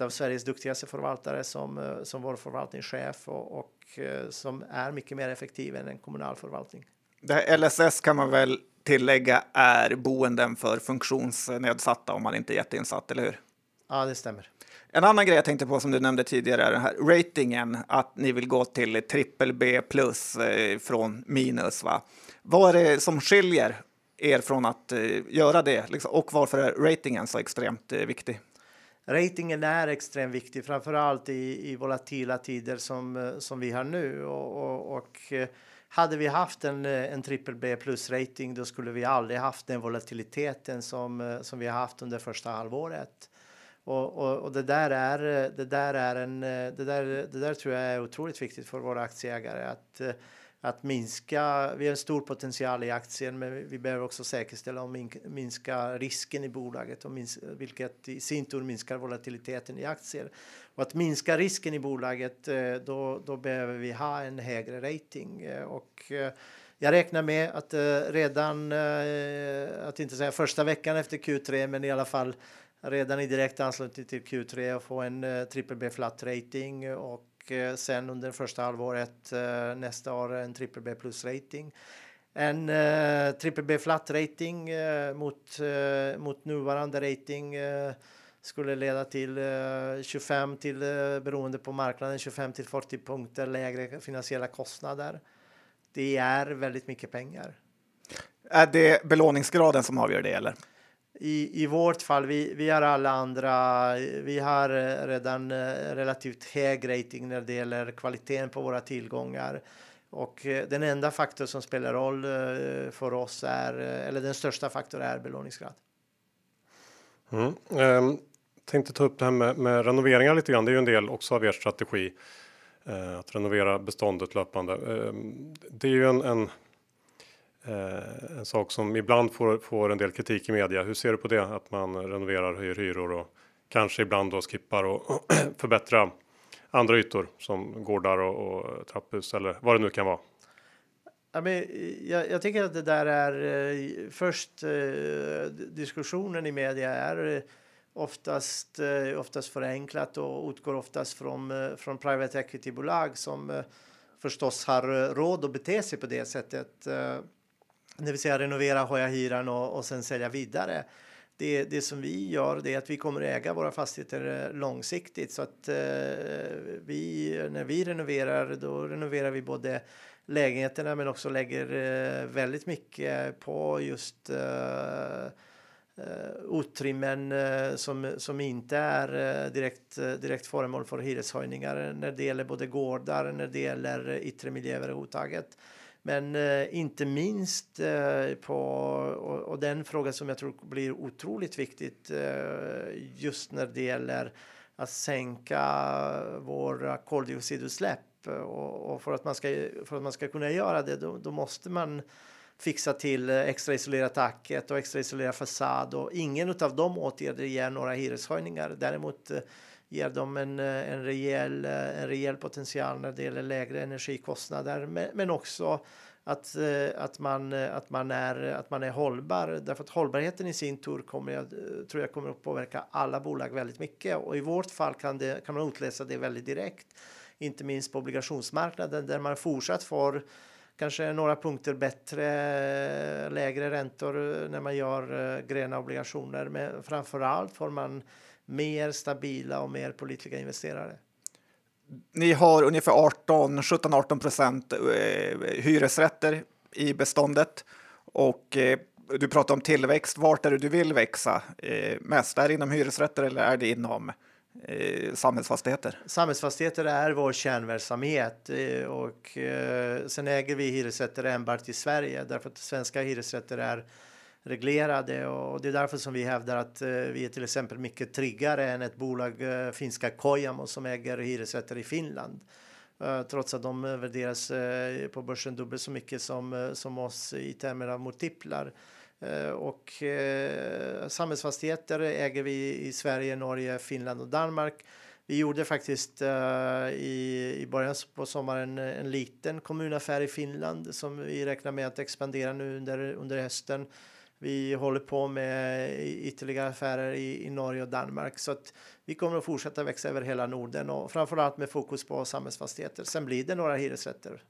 av Sveriges duktigaste förvaltare som, eh, som vår förvaltningschef och, och eh, som är mycket mer effektiv än en kommunal förvaltning. Det här LSS kan man väl tillägga är boenden för funktionsnedsatta om man inte är jätteinsatt, eller hur? Ja, det stämmer. En annan grej jag tänkte på som du nämnde tidigare är den här ratingen, att ni vill gå till trippel B plus eh, från minus. Va? Vad är det som skiljer er från att göra det liksom? och varför är ratingen så extremt viktig? Ratingen är extremt viktig, framför allt i, i volatila tider som, eh, som vi har nu. Och, och, och eh, hade vi haft en, eh, en triple B plus rating då skulle vi aldrig haft den volatiliteten som, som vi har haft under första halvåret. Och, och, och, det där är, det där är en, det där, det där tror jag är otroligt viktigt för våra aktieägare att att minska. Vi har en stor potential i aktien, men vi behöver också säkerställa och minska risken i bolaget och minska, vilket i sin tur minskar volatiliteten i aktier. Och att minska risken i bolaget, eh, då, då behöver vi ha en högre rating eh, och eh, jag räknar med att redan, att inte säga första veckan efter Q3, men i alla fall redan i direkt anslutning till Q3 och få en triple B flat rating och och sen under första halvåret eh, nästa år en triple B plus rating. En eh, triple B flat rating mot, mot nuvarande rating skulle leda till 25 till, beroende på marknaden, 25 till 40 punkter lägre finansiella kostnader. Det är väldigt mycket pengar. Är det belåningsgraden som avgör det eller? I, i vårt fall, vi, vi har alla andra, vi har eh, redan eh, relativt hög rating när det gäller kvaliteten på våra tillgångar. Och eh, den enda faktor som spelar roll för oss är, eller den största faktorn är belåningsgrad. Mm. Eh, tänkte ta upp det här med, med, renoveringar lite grann. Det är ju en del också av er strategi. Eh, att renovera beståndet löpande. Eh, det är ju en, en Eh, en sak som ibland får, får en del kritik i media. Hur ser du på det? Att man renoverar, höjer hyror och kanske ibland då skippar och förbättra andra ytor som gårdar och, och trapphus eller vad det nu kan vara. Ja, men jag, jag tycker att det där är eh, först eh, diskussionen i media är eh, oftast, eh, oftast förenklat och utgår oftast från, eh, från private equity bolag som eh, förstås har eh, råd att bete sig på det sättet eh, det vill säga renovera, höja hyran och, och sen sälja vidare. Det, det som vi gör det är att vi kommer äga våra fastigheter eh, långsiktigt så att eh, vi när vi renoverar då renoverar vi både lägenheterna men också lägger eh, väldigt mycket på just eh, eh utrymmen eh, som, som inte är direkt, direkt föremål för hyreshöjningar när det gäller både gårdar, när det gäller yttre miljö överhuvudtaget. Men eh, inte minst eh, på, och, och, den fråga som jag tror blir otroligt viktigt eh, just när det gäller att sänka våra koldioxidutsläpp. Eh, och, och, för, att man ska, för att man ska kunna göra det då, då måste man fixa till eh, extra isolera taket och extra isolera fasad och ingen av de åtgärder ger några hyreshöjningar. Däremot eh, ger dem en, eh, en, rejäl, eh, en rejäl potential när det gäller lägre energikostnader men, också att, eh, att, man, att, man är, att man är hållbar. Därför att hållbarheten i sin tur kommer jag, tror jag kommer att påverka alla bolag väldigt mycket och i vårt fall kan, det, kan man utläsa det väldigt direkt. Inte minst på obligationsmarknaden där man fortsatt får kanske några punkter bättre lägre räntor när man gör gröna obligationer. Men framför allt får man mer stabila och mer pålitliga investerare. Ni har ungefär 18, 17-18 procent eh, hyresrätter i beståndet och eh, du pratar om tillväxt. Vart är det du vill växa eh, mest? Är det inom hyresrätter eller är det inom samhällsfastigheter? Samhällsfastigheter är vår kärnverksamhet och sen äger vi hyresrätter enbart i Sverige därför att svenska hyresrätter är reglerade och det är därför som vi hävdar att eh, vi är till exempel mycket tryggare än ett bolag, eh, finska Kojamo, som äger hyresrätter i Finland. Eh, trots att de värderas eh, på börsen dubbelt så mycket som, eh, som oss i termer av multiplar. och samhällsfastigheter äger vi i Sverige, Norge, Finland och Danmark. Vi gjorde faktiskt i, i början på sommaren en liten kommunaffär i Finland som vi räknar med att expandera nu under, under hösten. Vi håller på med ytterligare affärer i, i Norge och Danmark så att vi kommer att fortsätta växa över hela Norden och framförallt med fokus på samhällsfastigheter. Sen blir det några hyresrätter.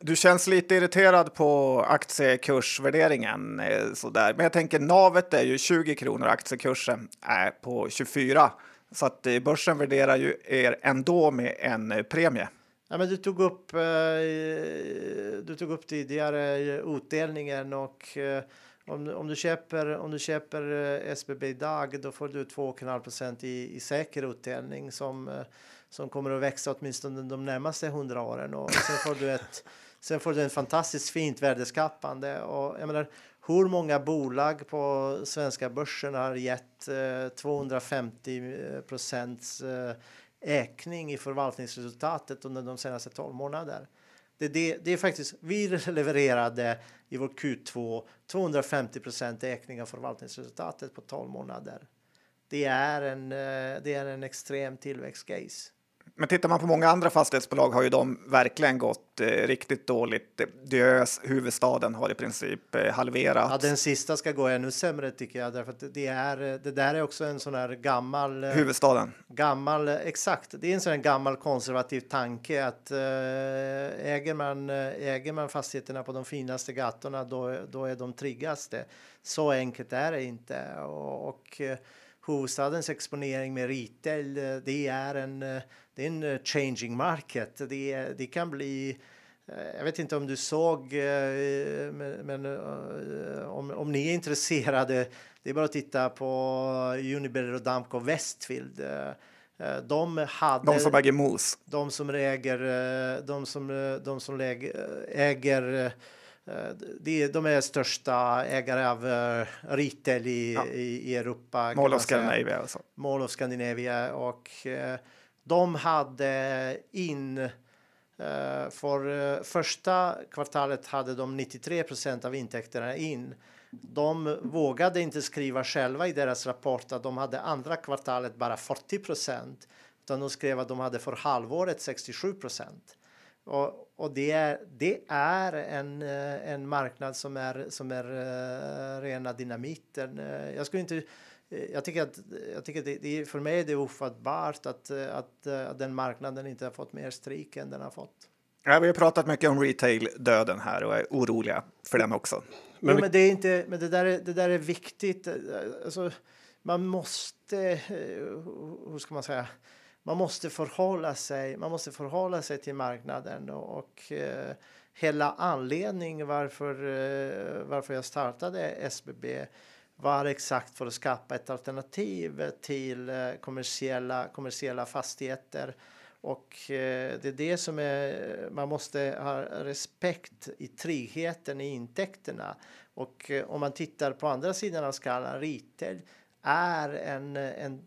Du känns lite irriterad på aktiekursvärderingen eh, sådär. Men jag tänker navet är ju 20 kronor, aktiekursen är på 24. Så att eh, börsen värderar ju er ändå med en eh, premie. Ja, men du, tog upp, du tog upp tidigare utdelningen och om, om, du köper, om du köper eh, SBB idag då får du 2,5 i, i säker utdelning som, eh, som kommer att växa åtminstone de närmaste hundra åren. Och sen får du ett Sen får du en fantastiskt fint värdeskapande. Och jag menar, hur många bolag på svenska börsen har gett eh, 250 eh, procents eh, ökning i förvaltningsresultatet under de senaste 12 månaderna? Det, det, det är faktiskt, vi levererade i vår Q2 250 procent ökning av förvaltningsresultatet på 12 månader. Det är en, eh, det är en extrem tillväxtcase. Men tittar man på många andra fastighetsbolag har ju de verkligen gått eh, riktigt dåligt. Diös, huvudstaden, har i princip eh, halverats. Ja, den sista ska gå ännu sämre tycker jag, därför att det är. Det där är också en sån här gammal. Eh, huvudstaden. Gammal, exakt. Det är en sån här gammal konservativ tanke att eh, äger man äger man fastigheterna på de finaste gatorna, då, då är de tryggaste. Så enkelt är det inte och, och huvudstadens exponering med retail, det är en det är en eh, changing market. Det, det kan bli eh, jag vet inte om du såg, eh, men, om, om ni är intresserade, det är bara att titta på Unibail och Damco Westfield. De hade... De som äger Mos. De som äger, de som, de som äger de, de är största ägare av retail i, ja. i, Europa. Mall of Scandinavia. Alltså. Mall of Scandinavia och de hade in eh, för eh, första kvartalet hade de 93% av intäkterna in. De vågade inte skriva själva i deras rapport att de hade andra kvartalet bara 40 utan de skrev att de hade för halvåret 67 och, och det är, det är en, eh, en marknad som är, som är uh, rena dynamiten. Jag skulle inte Eh, jag tycker att, jag tycker att det, för mig är det ofattbart att, eh, att, eh, att den marknaden inte har fått mer stryk än den har fått. Ja, vi har pratat mycket om retail-döden här och är oroliga för den också. Men, jo, men det, är inte, men det, där är, det där är viktigt. Alltså, man måste, hur ska man säga, man måste förhålla sig, man måste förhålla sig till marknaden och, och eh, hela anledningen varför, eh, varför jag startade SBB var exakt för att skapa ett alternativ till eh, kommersiella, kommersiella fastigheter. Och eh, det är det som är, man måste ha respekt i tryggheten i intäkterna. Och eh, om man tittar på andra sidan av skalan, retail är en, en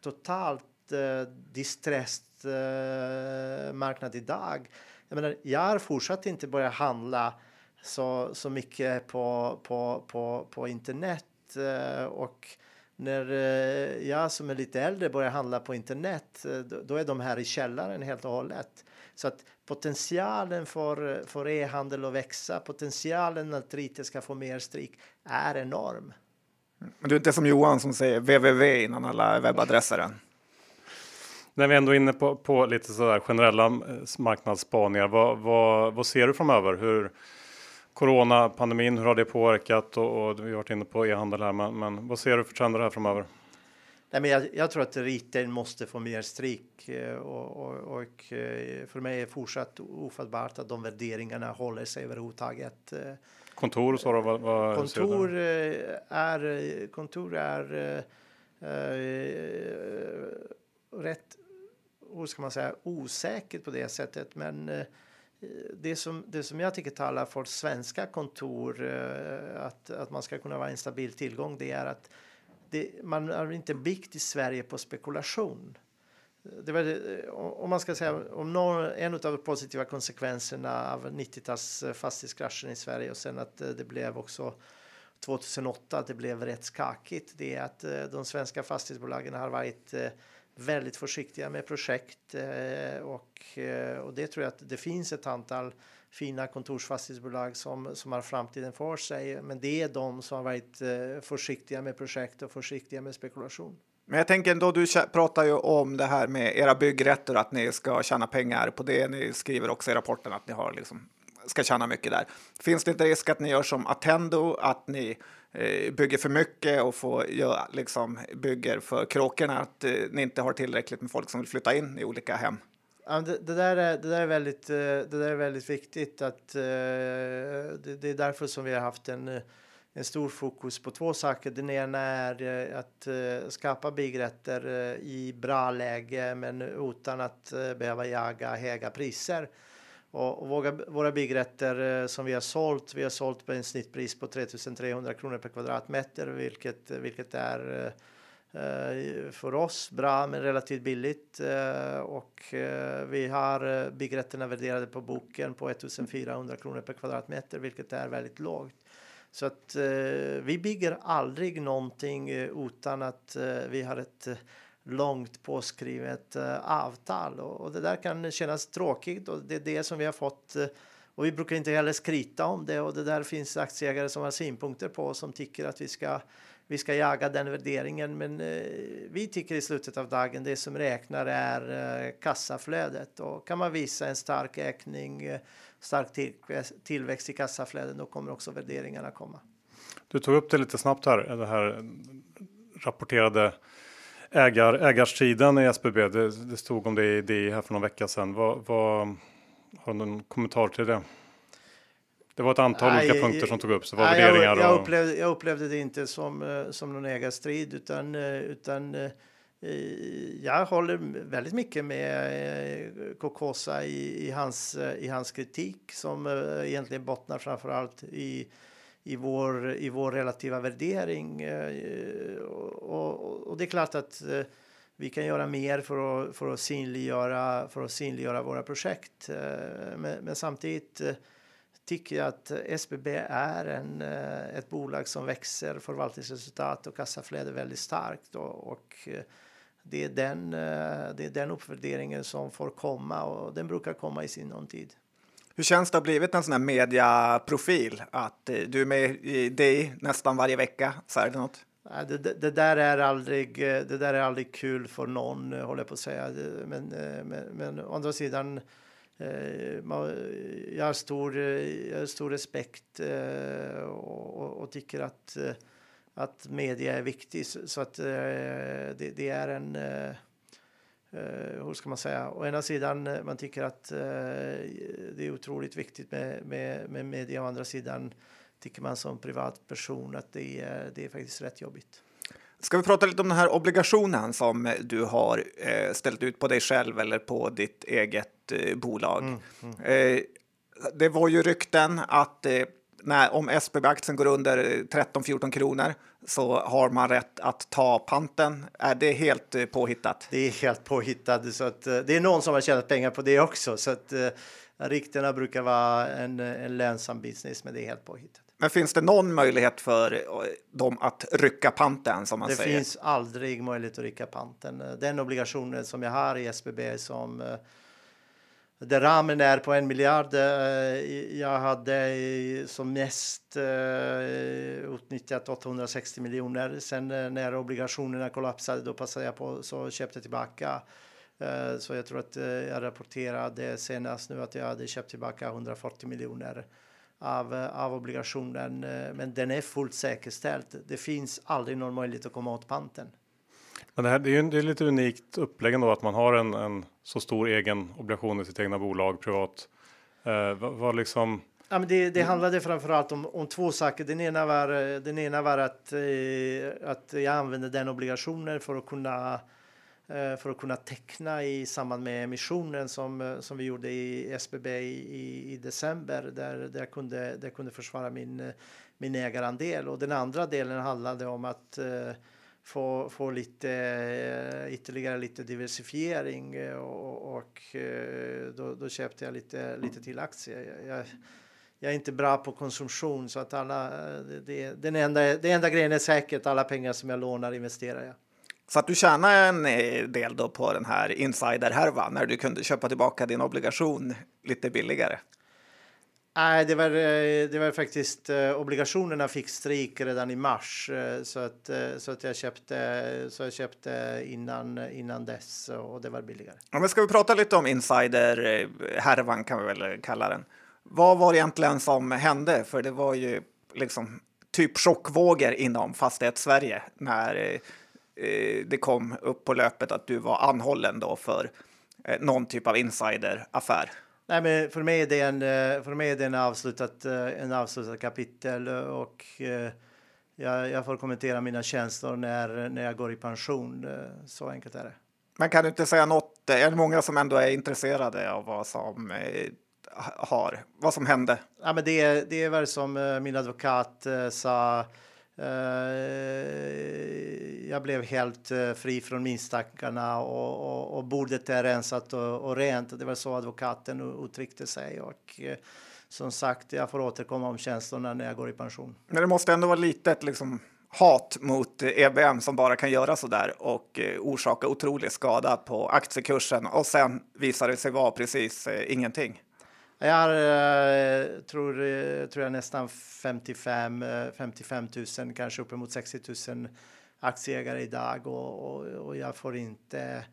totalt Eh, distressed eh, marknad idag. Jag menar, jag har fortsatt inte börjat handla så, så mycket på, på, på, på internet eh, och när jag som är lite äldre börjar handla på internet då är de här i källaren helt och hållet. Så att potentialen för, för e-handel att växa, potentialen att Rite ska få mer stryk är enorm. Men du är inte som Johan som säger www innan alla webbadresser än? När vi ändå är inne på, på lite sådär generella marknadsspaningar, vad, vad, vad ser du framöver? Hur, Coronapandemin, hur har det påverkat? Och, och vi har varit inne på e-handel här, men, men vad ser du för trender här framöver? Nej, men jag, jag tror att retail måste få mer stryk eh, och, och, och, eh, för mig är fortsatt ofattbart att de värderingarna håller sig överhuvudtaget. Eh. Kontor så då, vad, vad kontor är kontor är äh, rätt, hur ska man säga, osäkert på det sättet, men eh, det som, det som jag tycker talar för svenska kontor, eh, att, att man ska kunna vara en stabil tillgång, det är att det, man har inte byggt i Sverige på spekulation. Det var, eh, om man ska säga om någon, en av de positiva konsekvenserna av 90-tals fastighetskraschen i Sverige och sen att det blev också 2008 att det blev rätt skakigt. Det är att de svenska fastighetsbolagen har varit väldigt försiktiga med projekt eh, och, eh, och det tror jag att det finns ett antal fina kontorsfastighetsbolag som, som har framtiden för sig. Men det är de som har varit eh, försiktiga med projekt och försiktiga med spekulation. Men jag tänker ändå, du pratar ju om det här med era byggrätter, att ni ska tjäna pengar på det. Ni skriver också i rapporten att ni har liksom, ska tjäna mycket där. Finns det inte risk att ni gör som Attendo, att ni Eh, bygger för mycket och får, ja, liksom, bygger för kråkorna, att eh, ni inte har tillräckligt med folk som vill flytta in i olika hem? Ja, det, det, där är, det, där är väldigt, eh, det där är väldigt viktigt. Att, eh, det, det är därför som vi har haft en, eh, en stor fokus på två saker. Den ena är att skapa byggrätter i bra läge men utan att behöva jaga höga priser. Och, och våra, våra byggrätter eh, som vi har sålt, vi har sålt på en snittpris på 3300 kronor per kvadratmeter, vilket, vilket är eh, eh för oss bra men relativt billigt eh, och eh, vi har byggrätterna värderade på boken på 1400 kronor per kvadratmeter vilket är väldigt lågt. Så att vi bygger aldrig någonting utan att vi har ett långt påskrivet eh, avtal och, det där kan kännas tråkigt och det är det som vi har fått eh, och vi brukar inte heller skryta om det och det där finns aktieägare som har synpunkter på som tycker att vi ska vi ska jaga den värderingen. Men eh, vi tycker i slutet av dagen det som räknar är eh, kassaflödet och kan man visa en stark ökning, eh, stark tillväxt i kassaflödet, då kommer också värderingarna komma. Du tog upp det lite snabbt här, det här rapporterade ägar, ägarsidan i SBB. Det, det stod om det i DI här för någon vecka sedan. Vad, vad, har du någon kommentar till det? Det var ett antal nej, olika punkter som tog upp. Så var nej, värderingar jag, jag, upplevde, jag upplevde det inte som, eh, som någon ägarstrid utan, eh, utan eh, jag håller väldigt mycket med Kokosa i, i, hans, i hans kritik som egentligen bottnar framför allt i, i, vår, i vår relativa värdering. Eh, och, och, och det är klart att eh, vi kan göra mer för att, för att, synliggöra, för att synliggöra våra projekt. Eh, men, men samtidigt tycker jag att SBB är en, ett bolag som växer förvaltningsresultat och kassaflöde väldigt starkt. Och, och det, är den, det är den uppvärderingen som får komma och den brukar komma i sinom tid. Hur känns det att ha blivit en sån här mediaprofil? Att eh, du är med i dig nästan varje vecka? Så är det något? Det, det, det, där är aldrig, eh, det där är aldrig kul för någon, eh, håller jag på att säga. Men, men, men å andra sidan Eh, jag har stor, jag har stor respekt eh, och, och tycker att, att media är viktigt. Så att det, det är en hur ska man säga? Å ena sidan man tycker att det är otroligt viktigt med, med, med media. Å andra sidan tycker man som privatperson att det är, det är faktiskt rätt jobbigt. Ska vi prata lite om den här obligationen som du har eh, ställt ut på dig själv eller på ditt eget eh, bolag? Mm, mm. Eh, det var ju rykten att eh, när, om SBB-aktien går under 13-14 kronor så har man rätt att ta panten. Är det helt eh, påhittat? Det är helt påhittat. Så att, eh, det är någon som har tjänat pengar på det också. Så att, ryktena brukar vara en, en lönsam business, men det är helt påhittat. Men finns det någon möjlighet för eh, dem att rycka panten som man det säger? Det finns aldrig möjlighet att rycka panten. Den obligationen som jag har i SBB som eh, där ramen är på en miljard. Eh, jag hade som mest eh, utnyttjat 860 miljoner. Sen eh, när obligationerna kollapsade då passade jag på så köpte tillbaka. Så jag tror att jag rapporterade senast nu att jag hade köpt tillbaka 140 miljoner av, av obligationen, men den är fullt säkerställd. Det finns aldrig någon möjlighet att komma åt panten. Men det, här, det är ju det är lite unikt upplägg ändå att man har en, en så stor egen obligation i sitt egna bolag privat. Eh, vad, vad liksom? Ja, men det, det handlade framförallt om, om två saker. Den ena var, eh, den ena var att, eh, att jag använde den obligationen för att kunna Eh, för att kunna teckna i samband med emissionen som, eh, som vi gjorde i SBB i, i december där, där, jag kunde, där jag kunde försvara min, eh, min ägarandel. Och den andra delen handlade om att eh, få, få lite, eh, ytterligare lite diversifiering eh, och, och eh, då, då, köpte jag lite, lite till aktier. Jag, jag är inte bra på konsumtion så att alla, det, den enda, det enda grejen är säkert alla pengar som jag lånar investerar jag. Så att du tjänar en del då på den här insiderhärvan när du kunde köpa tillbaka din obligation lite billigare. Nej, det var, eh, det var faktiskt eh, obligationerna fick stryk redan i mars eh, så att, så att jag köpte, så jag köpte innan, innan dess och det var billigare. Ja, men ska vi prata lite om insiderhärvan? kan vi väl kalla den. Vad var det egentligen som hände? För det var ju liksom typ chockvågor inom fastighetssverige när Eh, det kom upp på löpet att du var anhållen då för eh, någon typ av insideraffär? Nej, men för mig är det en, eh, för mig är det en avslutat, en avslutad kapitel och jag, jag får kommentera mina känslor när, när jag går i pension. Så enkelt är det. Men kan du inte säga något? Är det många som ändå är intresserade av vad som har, vad som hände? Ja, men det, det är väl som min advokat sa Eh, jag blev helt eh, fri från misstankarna och, och, och bordet är rensat och, och rent. Det var så advokaten uttryckte sig. Och, eh, som sagt, jag får återkomma om känslorna när jag går i pension. Men det måste ändå vara litet liksom, hat mot EBM som bara kan göra så där och orsaka otrolig skada på aktiekursen och sen visar det sig vara precis eh, ingenting. Jag eh, tror, eh, tror jag nästan 55, 55 000, kanske uppemot 60 000 aktieägare idag och, och, och jag får inte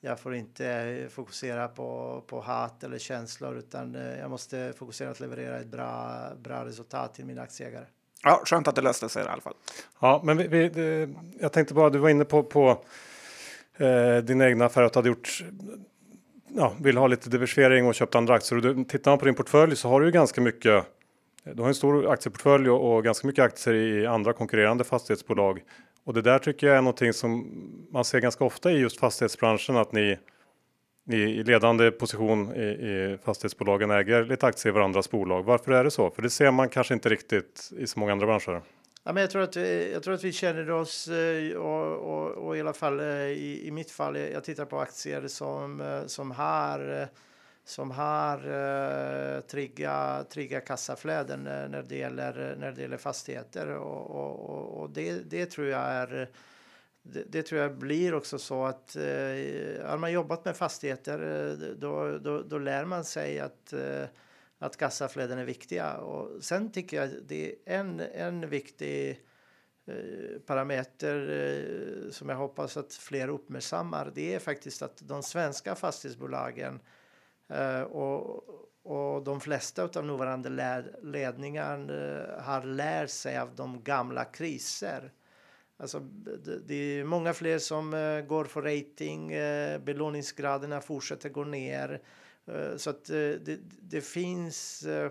jag får inte fokusera på, på hat eller känslor utan eh, jag måste fokusera på att leverera ett bra, bra resultat till mina aktieägare. Ja, skönt att det löste sig i alla fall. Ja, men vi, vi, det, jag tänkte bara, du var inne på, på eh, din egna affär att du hade gjort ja, vill ha lite diversifiering och köpt andra aktier. Och du, tittar man på din portfölj så har du ju ganska mycket. Du har en stor aktieportfölj och, och ganska mycket aktier i andra konkurrerande fastighetsbolag. Och det där tycker jag är någonting som man ser ganska ofta i just fastighetsbranschen att ni i ledande position i, i fastighetsbolagen äger lite aktier i varandras bolag. Varför är det så? För det ser man kanske inte riktigt i så många andra branscher. Ja, men jag, tror att, eh, jag tror att vi känner oss, eh, och, och, och i alla fall eh, i, i mitt fall, jag tittar på aktier som, som här som har eh, trigga, trigga kassaflöden när det gäller, när det gäller fastigheter. Och, och, och det, det tror jag är det, det, tror jag blir också så att eh, har man jobbat med fastigheter då, då, då lär man sig att, eh, att kassaflöden är viktiga. Och sen tycker jag det är en, en viktig eh, parameter eh, som jag hoppas att fler uppmärksammar. Det är faktiskt att de svenska fastighetsbolagen Eh, och, och de flesta av nuvarande ledningar eh, har lärt sig av de gamla kriser. Alltså, det, är många fler som eh, går för rating, eh, belåningsgraderna fortsätter gå ner. Eh, så att eh, det, det, finns... Eh,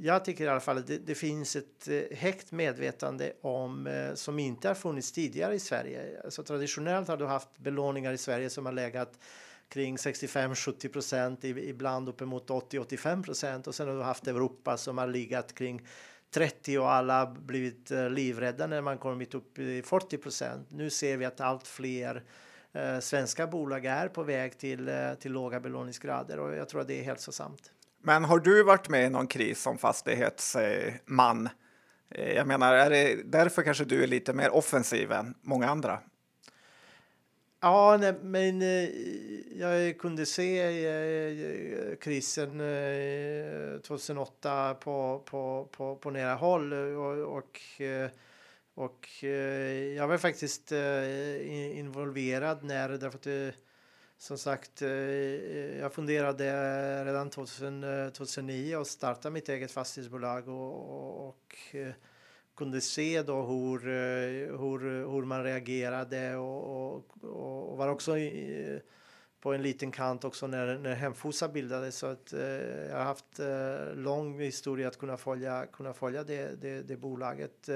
jag tycker i alla fall att det, det finns ett högt medvetande om som inte har funnits tidigare i Sverige. Alltså, traditionellt har du haft belåningar i Sverige som har legat kring 65-70 procent, ibland uppemot 80-85 procent. Och sen har du haft Europa som har legat kring 30 och alla blivit livrädda när man kommit upp i 40 procent. Nu ser vi att allt fler eh, svenska bolag är på väg till, eh, till låga belåningsgrader och jag tror att det är hälsosamt. Men har du varit med i någon kris som fastighetsman? Eh, jag menar, är det därför kanske du är lite mer offensiv än många andra? Ja, nej, men jag kunde se krisen eh, 2008 på, på, på, på nära håll och, och, och jag var faktiskt eh, involverad när, därför att eh, som sagt, eh, jag funderade redan 2000, 2009 eh, att starta mitt eget fastighetsbolag och, och kunde se då hur, hur, hur man reagerade och, och, och var också i, på en liten kant också när, när Hemfosa bildades. Så att, eh, jag har haft eh, lång historia att kunna följa, kunna följa det, det, det bolaget.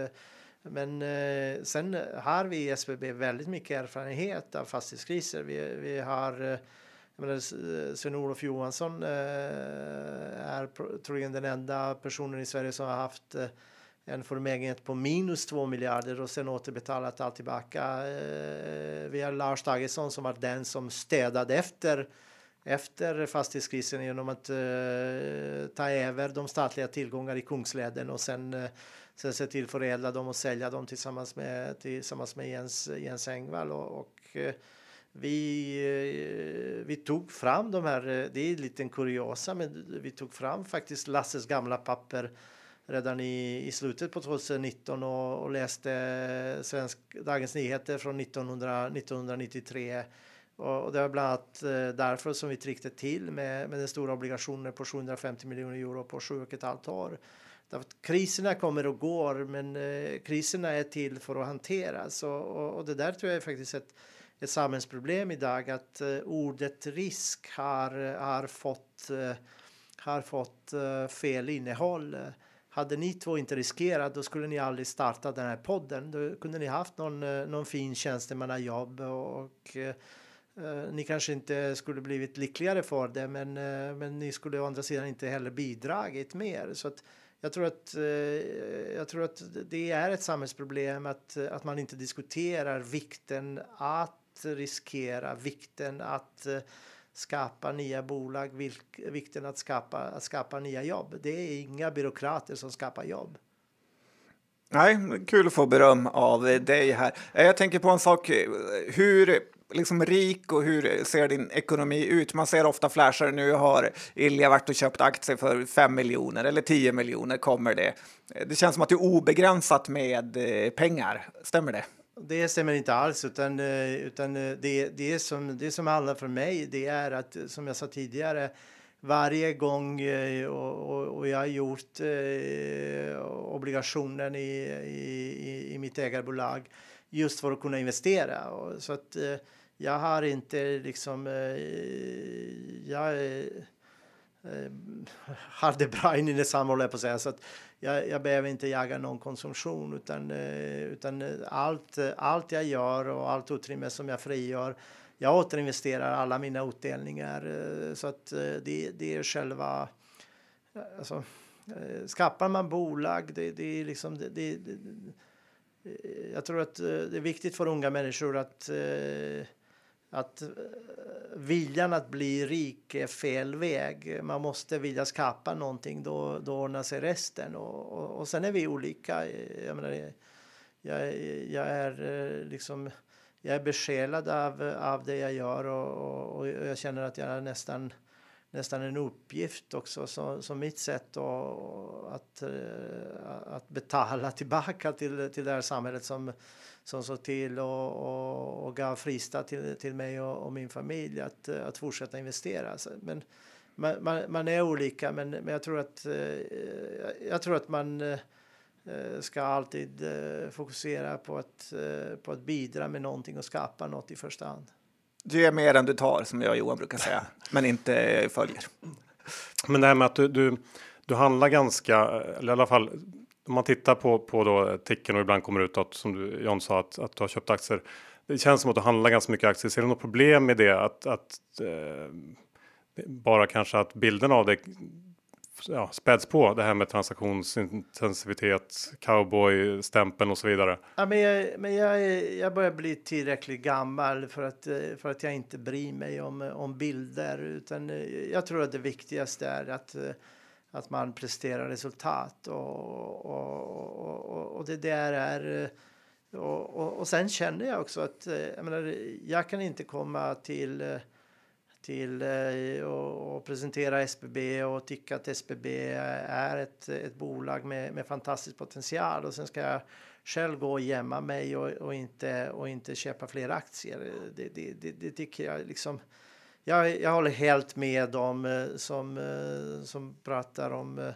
Men eh, sen har vi i SBB väldigt mycket erfarenhet av fastighetskriser. Vi, vi har eh, eh, Sven-Olof Johansson eh, är troligen den enda personen i Sverige som har haft eh, en förmögenhet på minus 2 miljarder och sen återbetalat allt tillbaka. Eh, vi har Lars Dagesson som var den som städade efter efter fastighetskrisen genom att ta över de statliga tillgångar i Kungsleden och sen, sen se till att förädla dem och sälja dem tillsammans med, tillsammans med Jens, Jens Engvall. Och, och eh, vi, eh, vi tog fram de här, eh, det är lite kuriosa, men vi tog fram faktiskt Lasses gamla papper redan i, i slutet på 2019 och, och läste svensk, Dagens Nyheter från 1900, 1993. Och, och det var bland annat därför som vi tryckte till med, med den stora obligationen på 750 miljoner euro på sju och ett halvt år. Därför att kriserna kommer och går, men eh, kriserna är till för att hanteras. Och, och, och, det där tror jag är faktiskt ett, ett samhällsproblem idag, att eh, ordet risk har, har fått, eh, har fått eh, fel innehåll. Hade ni två inte riskerat då skulle ni aldrig starta den här podden. Då kunde ni haft någon, eh, någon fin tjänstemannajobb och, och eh, ni kanske inte skulle blivit lyckligare för det men, eh, men ni skulle å andra sidan inte heller bidragit mer. Så att jag tror att, eh, jag tror att det är ett samhällsproblem att, att man inte diskuterar vikten att riskera, vikten att eh, skapa nya bolag, vikten att skapa, att skapa nya jobb. Det är inga byråkrater som skapar jobb. Nej, kul att få beröm av dig här. Jag tänker på en sak. Hur liksom rik och hur ser din ekonomi ut? Man ser ofta flashar nu har Ilja varit och köpt aktier för 5 miljoner eller 10 miljoner kommer det. Det känns som att det är obegränsat med eh, pengar. Stämmer det? Det stämmer inte alls, utan, eh, utan eh, det, det, som, det som handlar för mig det är att, som jag sa tidigare, varje gång och, och, och jag har gjort eh, obligationen i, i, i mitt ägarbolag just för att kunna investera. Så att eh, jag har inte liksom... Eh, jag eh, eh har det bra in i jag på att säga. Så att jag, jag behöver inte jaga någon konsumtion, utan, eh, utan eh, allt, allt jag gör och allt utrymme som jag frigör jag återinvesterar alla mina utdelningar. Eh, så att det, det är själva... Alltså, skapar man bolag, det, det är liksom... Det, det, jag tror att det är viktigt för unga människor att att eh, viljan att bli rik är fel väg. Man måste vilja skapa någonting, då, då ordnar sig resten. Och, och, och sen är vi olika. Jag, menar, jag, jag är eh, liksom jag är besjälad av, av det jag gör och, och, jag känner att jag nästan, nästan en uppgift också som, som mitt sätt att, att, eh, att betala tillbaka till, till det här samhället som, som såg till och, och, och gav fristad till, till mig och, och, min familj att, att fortsätta investera. Men man, man, man är olika, men, men jag tror att, eh, jag tror att man eh, ska alltid fokusera på att, på att bidra med någonting och skapa något i första hand. Du är mer än du tar, som jag och Johan brukar säga, men inte följer. Men det här med att du, du, du handlar ganska, eller i alla fall om man tittar på, på då ticken och ibland kommer ut att som du John sa att, att du har köpt aktier. Det känns som att du handlar ganska mycket aktier. Ser du något problem med det? Att, att eh, bara kanske att bilden av det ja, späds på det här med transaktionsintensivitet, cowboy stämpeln och så vidare. Ja, men jag, men jag, jag börjar bli tillräckligt gammal för att, eh, för att jag inte bryr mig om, eh, om bilder, utan eh, jag tror att det viktigaste är att att man presterar resultat och, och, och, och det där är och, och, sen känner jag också att jag, menar, jag kan inte komma till till och, presentera SBB och tycka att SBB är ett, ett bolag med, med fantastisk potential och sen ska jag själv gå och gömma mig och, och, inte, och inte köpa fler aktier. Det, det, det, det tycker jag liksom jag, jag håller helt med dem eh, som, eh, som pratar om,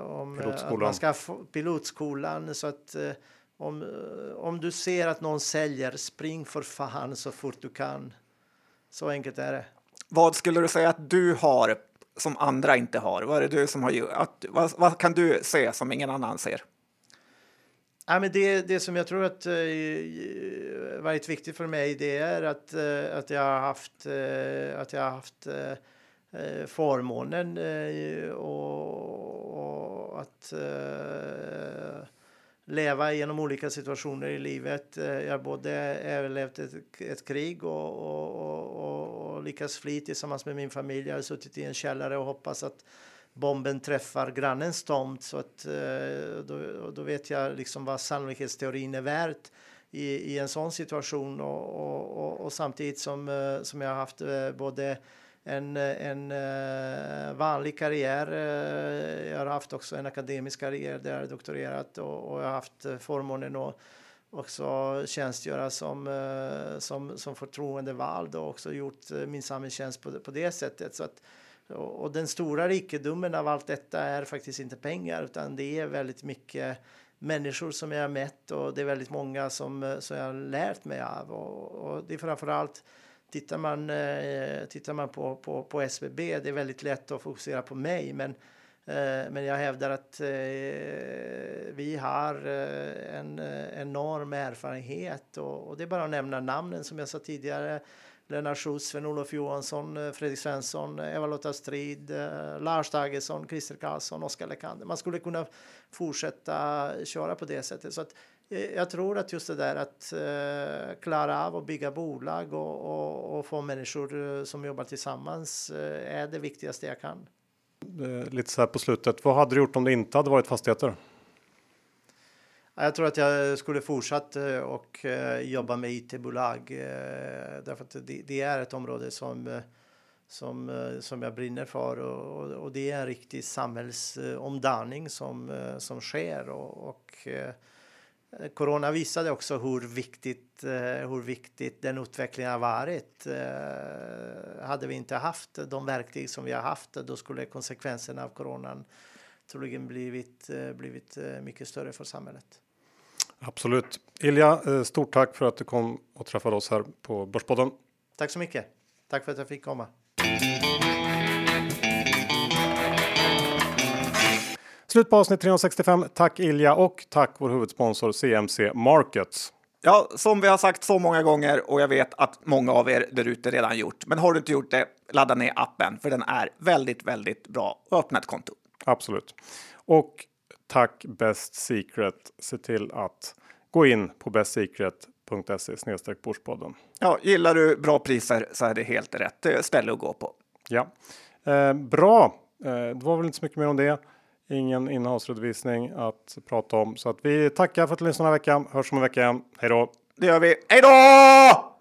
om pilotskolan. att man ska få pilotskolan. Så att om, om du ser att någon säljer, spring för fan så fort du kan. Så enkelt är det. Vad skulle du säga att du har som andra inte har? Vad är du som har att, vad, vad kan du se som ingen annan ser? Ja, men det, det som jag tror att eh, varit viktigt för mig det är att, eh, att jag har haft, eh, att jag har haft eh, eh förmånen eh, och, och, att eh, leva genom olika situationer i livet. Eh, jag har både överlevt ett, ett krig och, och, och, och lyckats fly tillsammans med min familj. Jag har suttit i en källare och hoppats att bomben träffar grannens tomt så att eh, då, då vet jag liksom vad sannolikhetsteorin är värt i, i en sån situation och, och, och, och samtidigt som, eh, som jag har haft både en, eh, en eh, vanlig karriär. Eh, jag har haft också en akademisk karriär där jag doktorerat och, och jag har haft förmånen att också tjänstgöra som, som, som förtroendevald och också gjort min samhällstjänst på, på det sättet. Så att, och, den stora rikedomen av allt detta är faktiskt inte pengar utan det är väldigt mycket människor som jag har mätt och det är väldigt många som, som jag har lärt mig av. Och, och det är framförallt Tittar man, eh, tittar man på, på, på SBB, det är väldigt lätt att fokusera på mig, men, eh, men jag hävdar att eh, vi har eh, en eh, enorm erfarenhet och, och, det är bara att nämna namnen som jag sa tidigare. Lennart Schultz, Sven-Olof Johansson, eh, Fredrik Svensson, eh, Eva-Lotta Strid, eh, Lars Dagesson, Christer Karlsson, Oskar Lekander. Man skulle kunna fortsätta köra på det sättet. Så att, jag tror att just det där att uh, klara av att bygga bolag och, och, och få människor som jobbar tillsammans uh, är det viktigaste jag kan. Lite så här på slutet. Vad hade du gjort om det inte hade varit fastigheter? Jag tror att jag skulle fortsatt eh, och eh, jobba med IT-bolag eh, därför att det, är ett område som som, som jag brinner för och, och det är en riktig samhällsomdaning som, som sker och, och Corona visade också hur viktigt, hur viktigt den utvecklingen har varit. Hade vi inte haft de verktyg som vi har haft, då skulle konsekvenserna av coronan troligen blivit, blivit mycket större för samhället. Absolut. Ilja, eh, stort tack för att du kom och träffade oss här på Börspodden. Tack så mycket. Tack för att jag fick komma. Slut på avsnitt 365. Tack Ilja och tack vår huvudsponsor CMC Markets. Ja, som vi har sagt så många gånger och jag vet att många av er där ute redan gjort. Men har du inte gjort det, ladda ner appen för den är väldigt, väldigt bra öppna ett konto. Absolut. Och tack Best Secret. Se till att gå in på bestsecret.se snedstreck. Ja, gillar du bra priser så är det helt rätt eh, ställe att gå på. Ja, eh, bra. Eh, det var väl inte så mycket mer om det. Ingen innehållsredovisning att prata om så att vi tackar för att du lyssnade den här veckan. Hörs om en vecka igen. Hej då! Det gör vi. Hej då!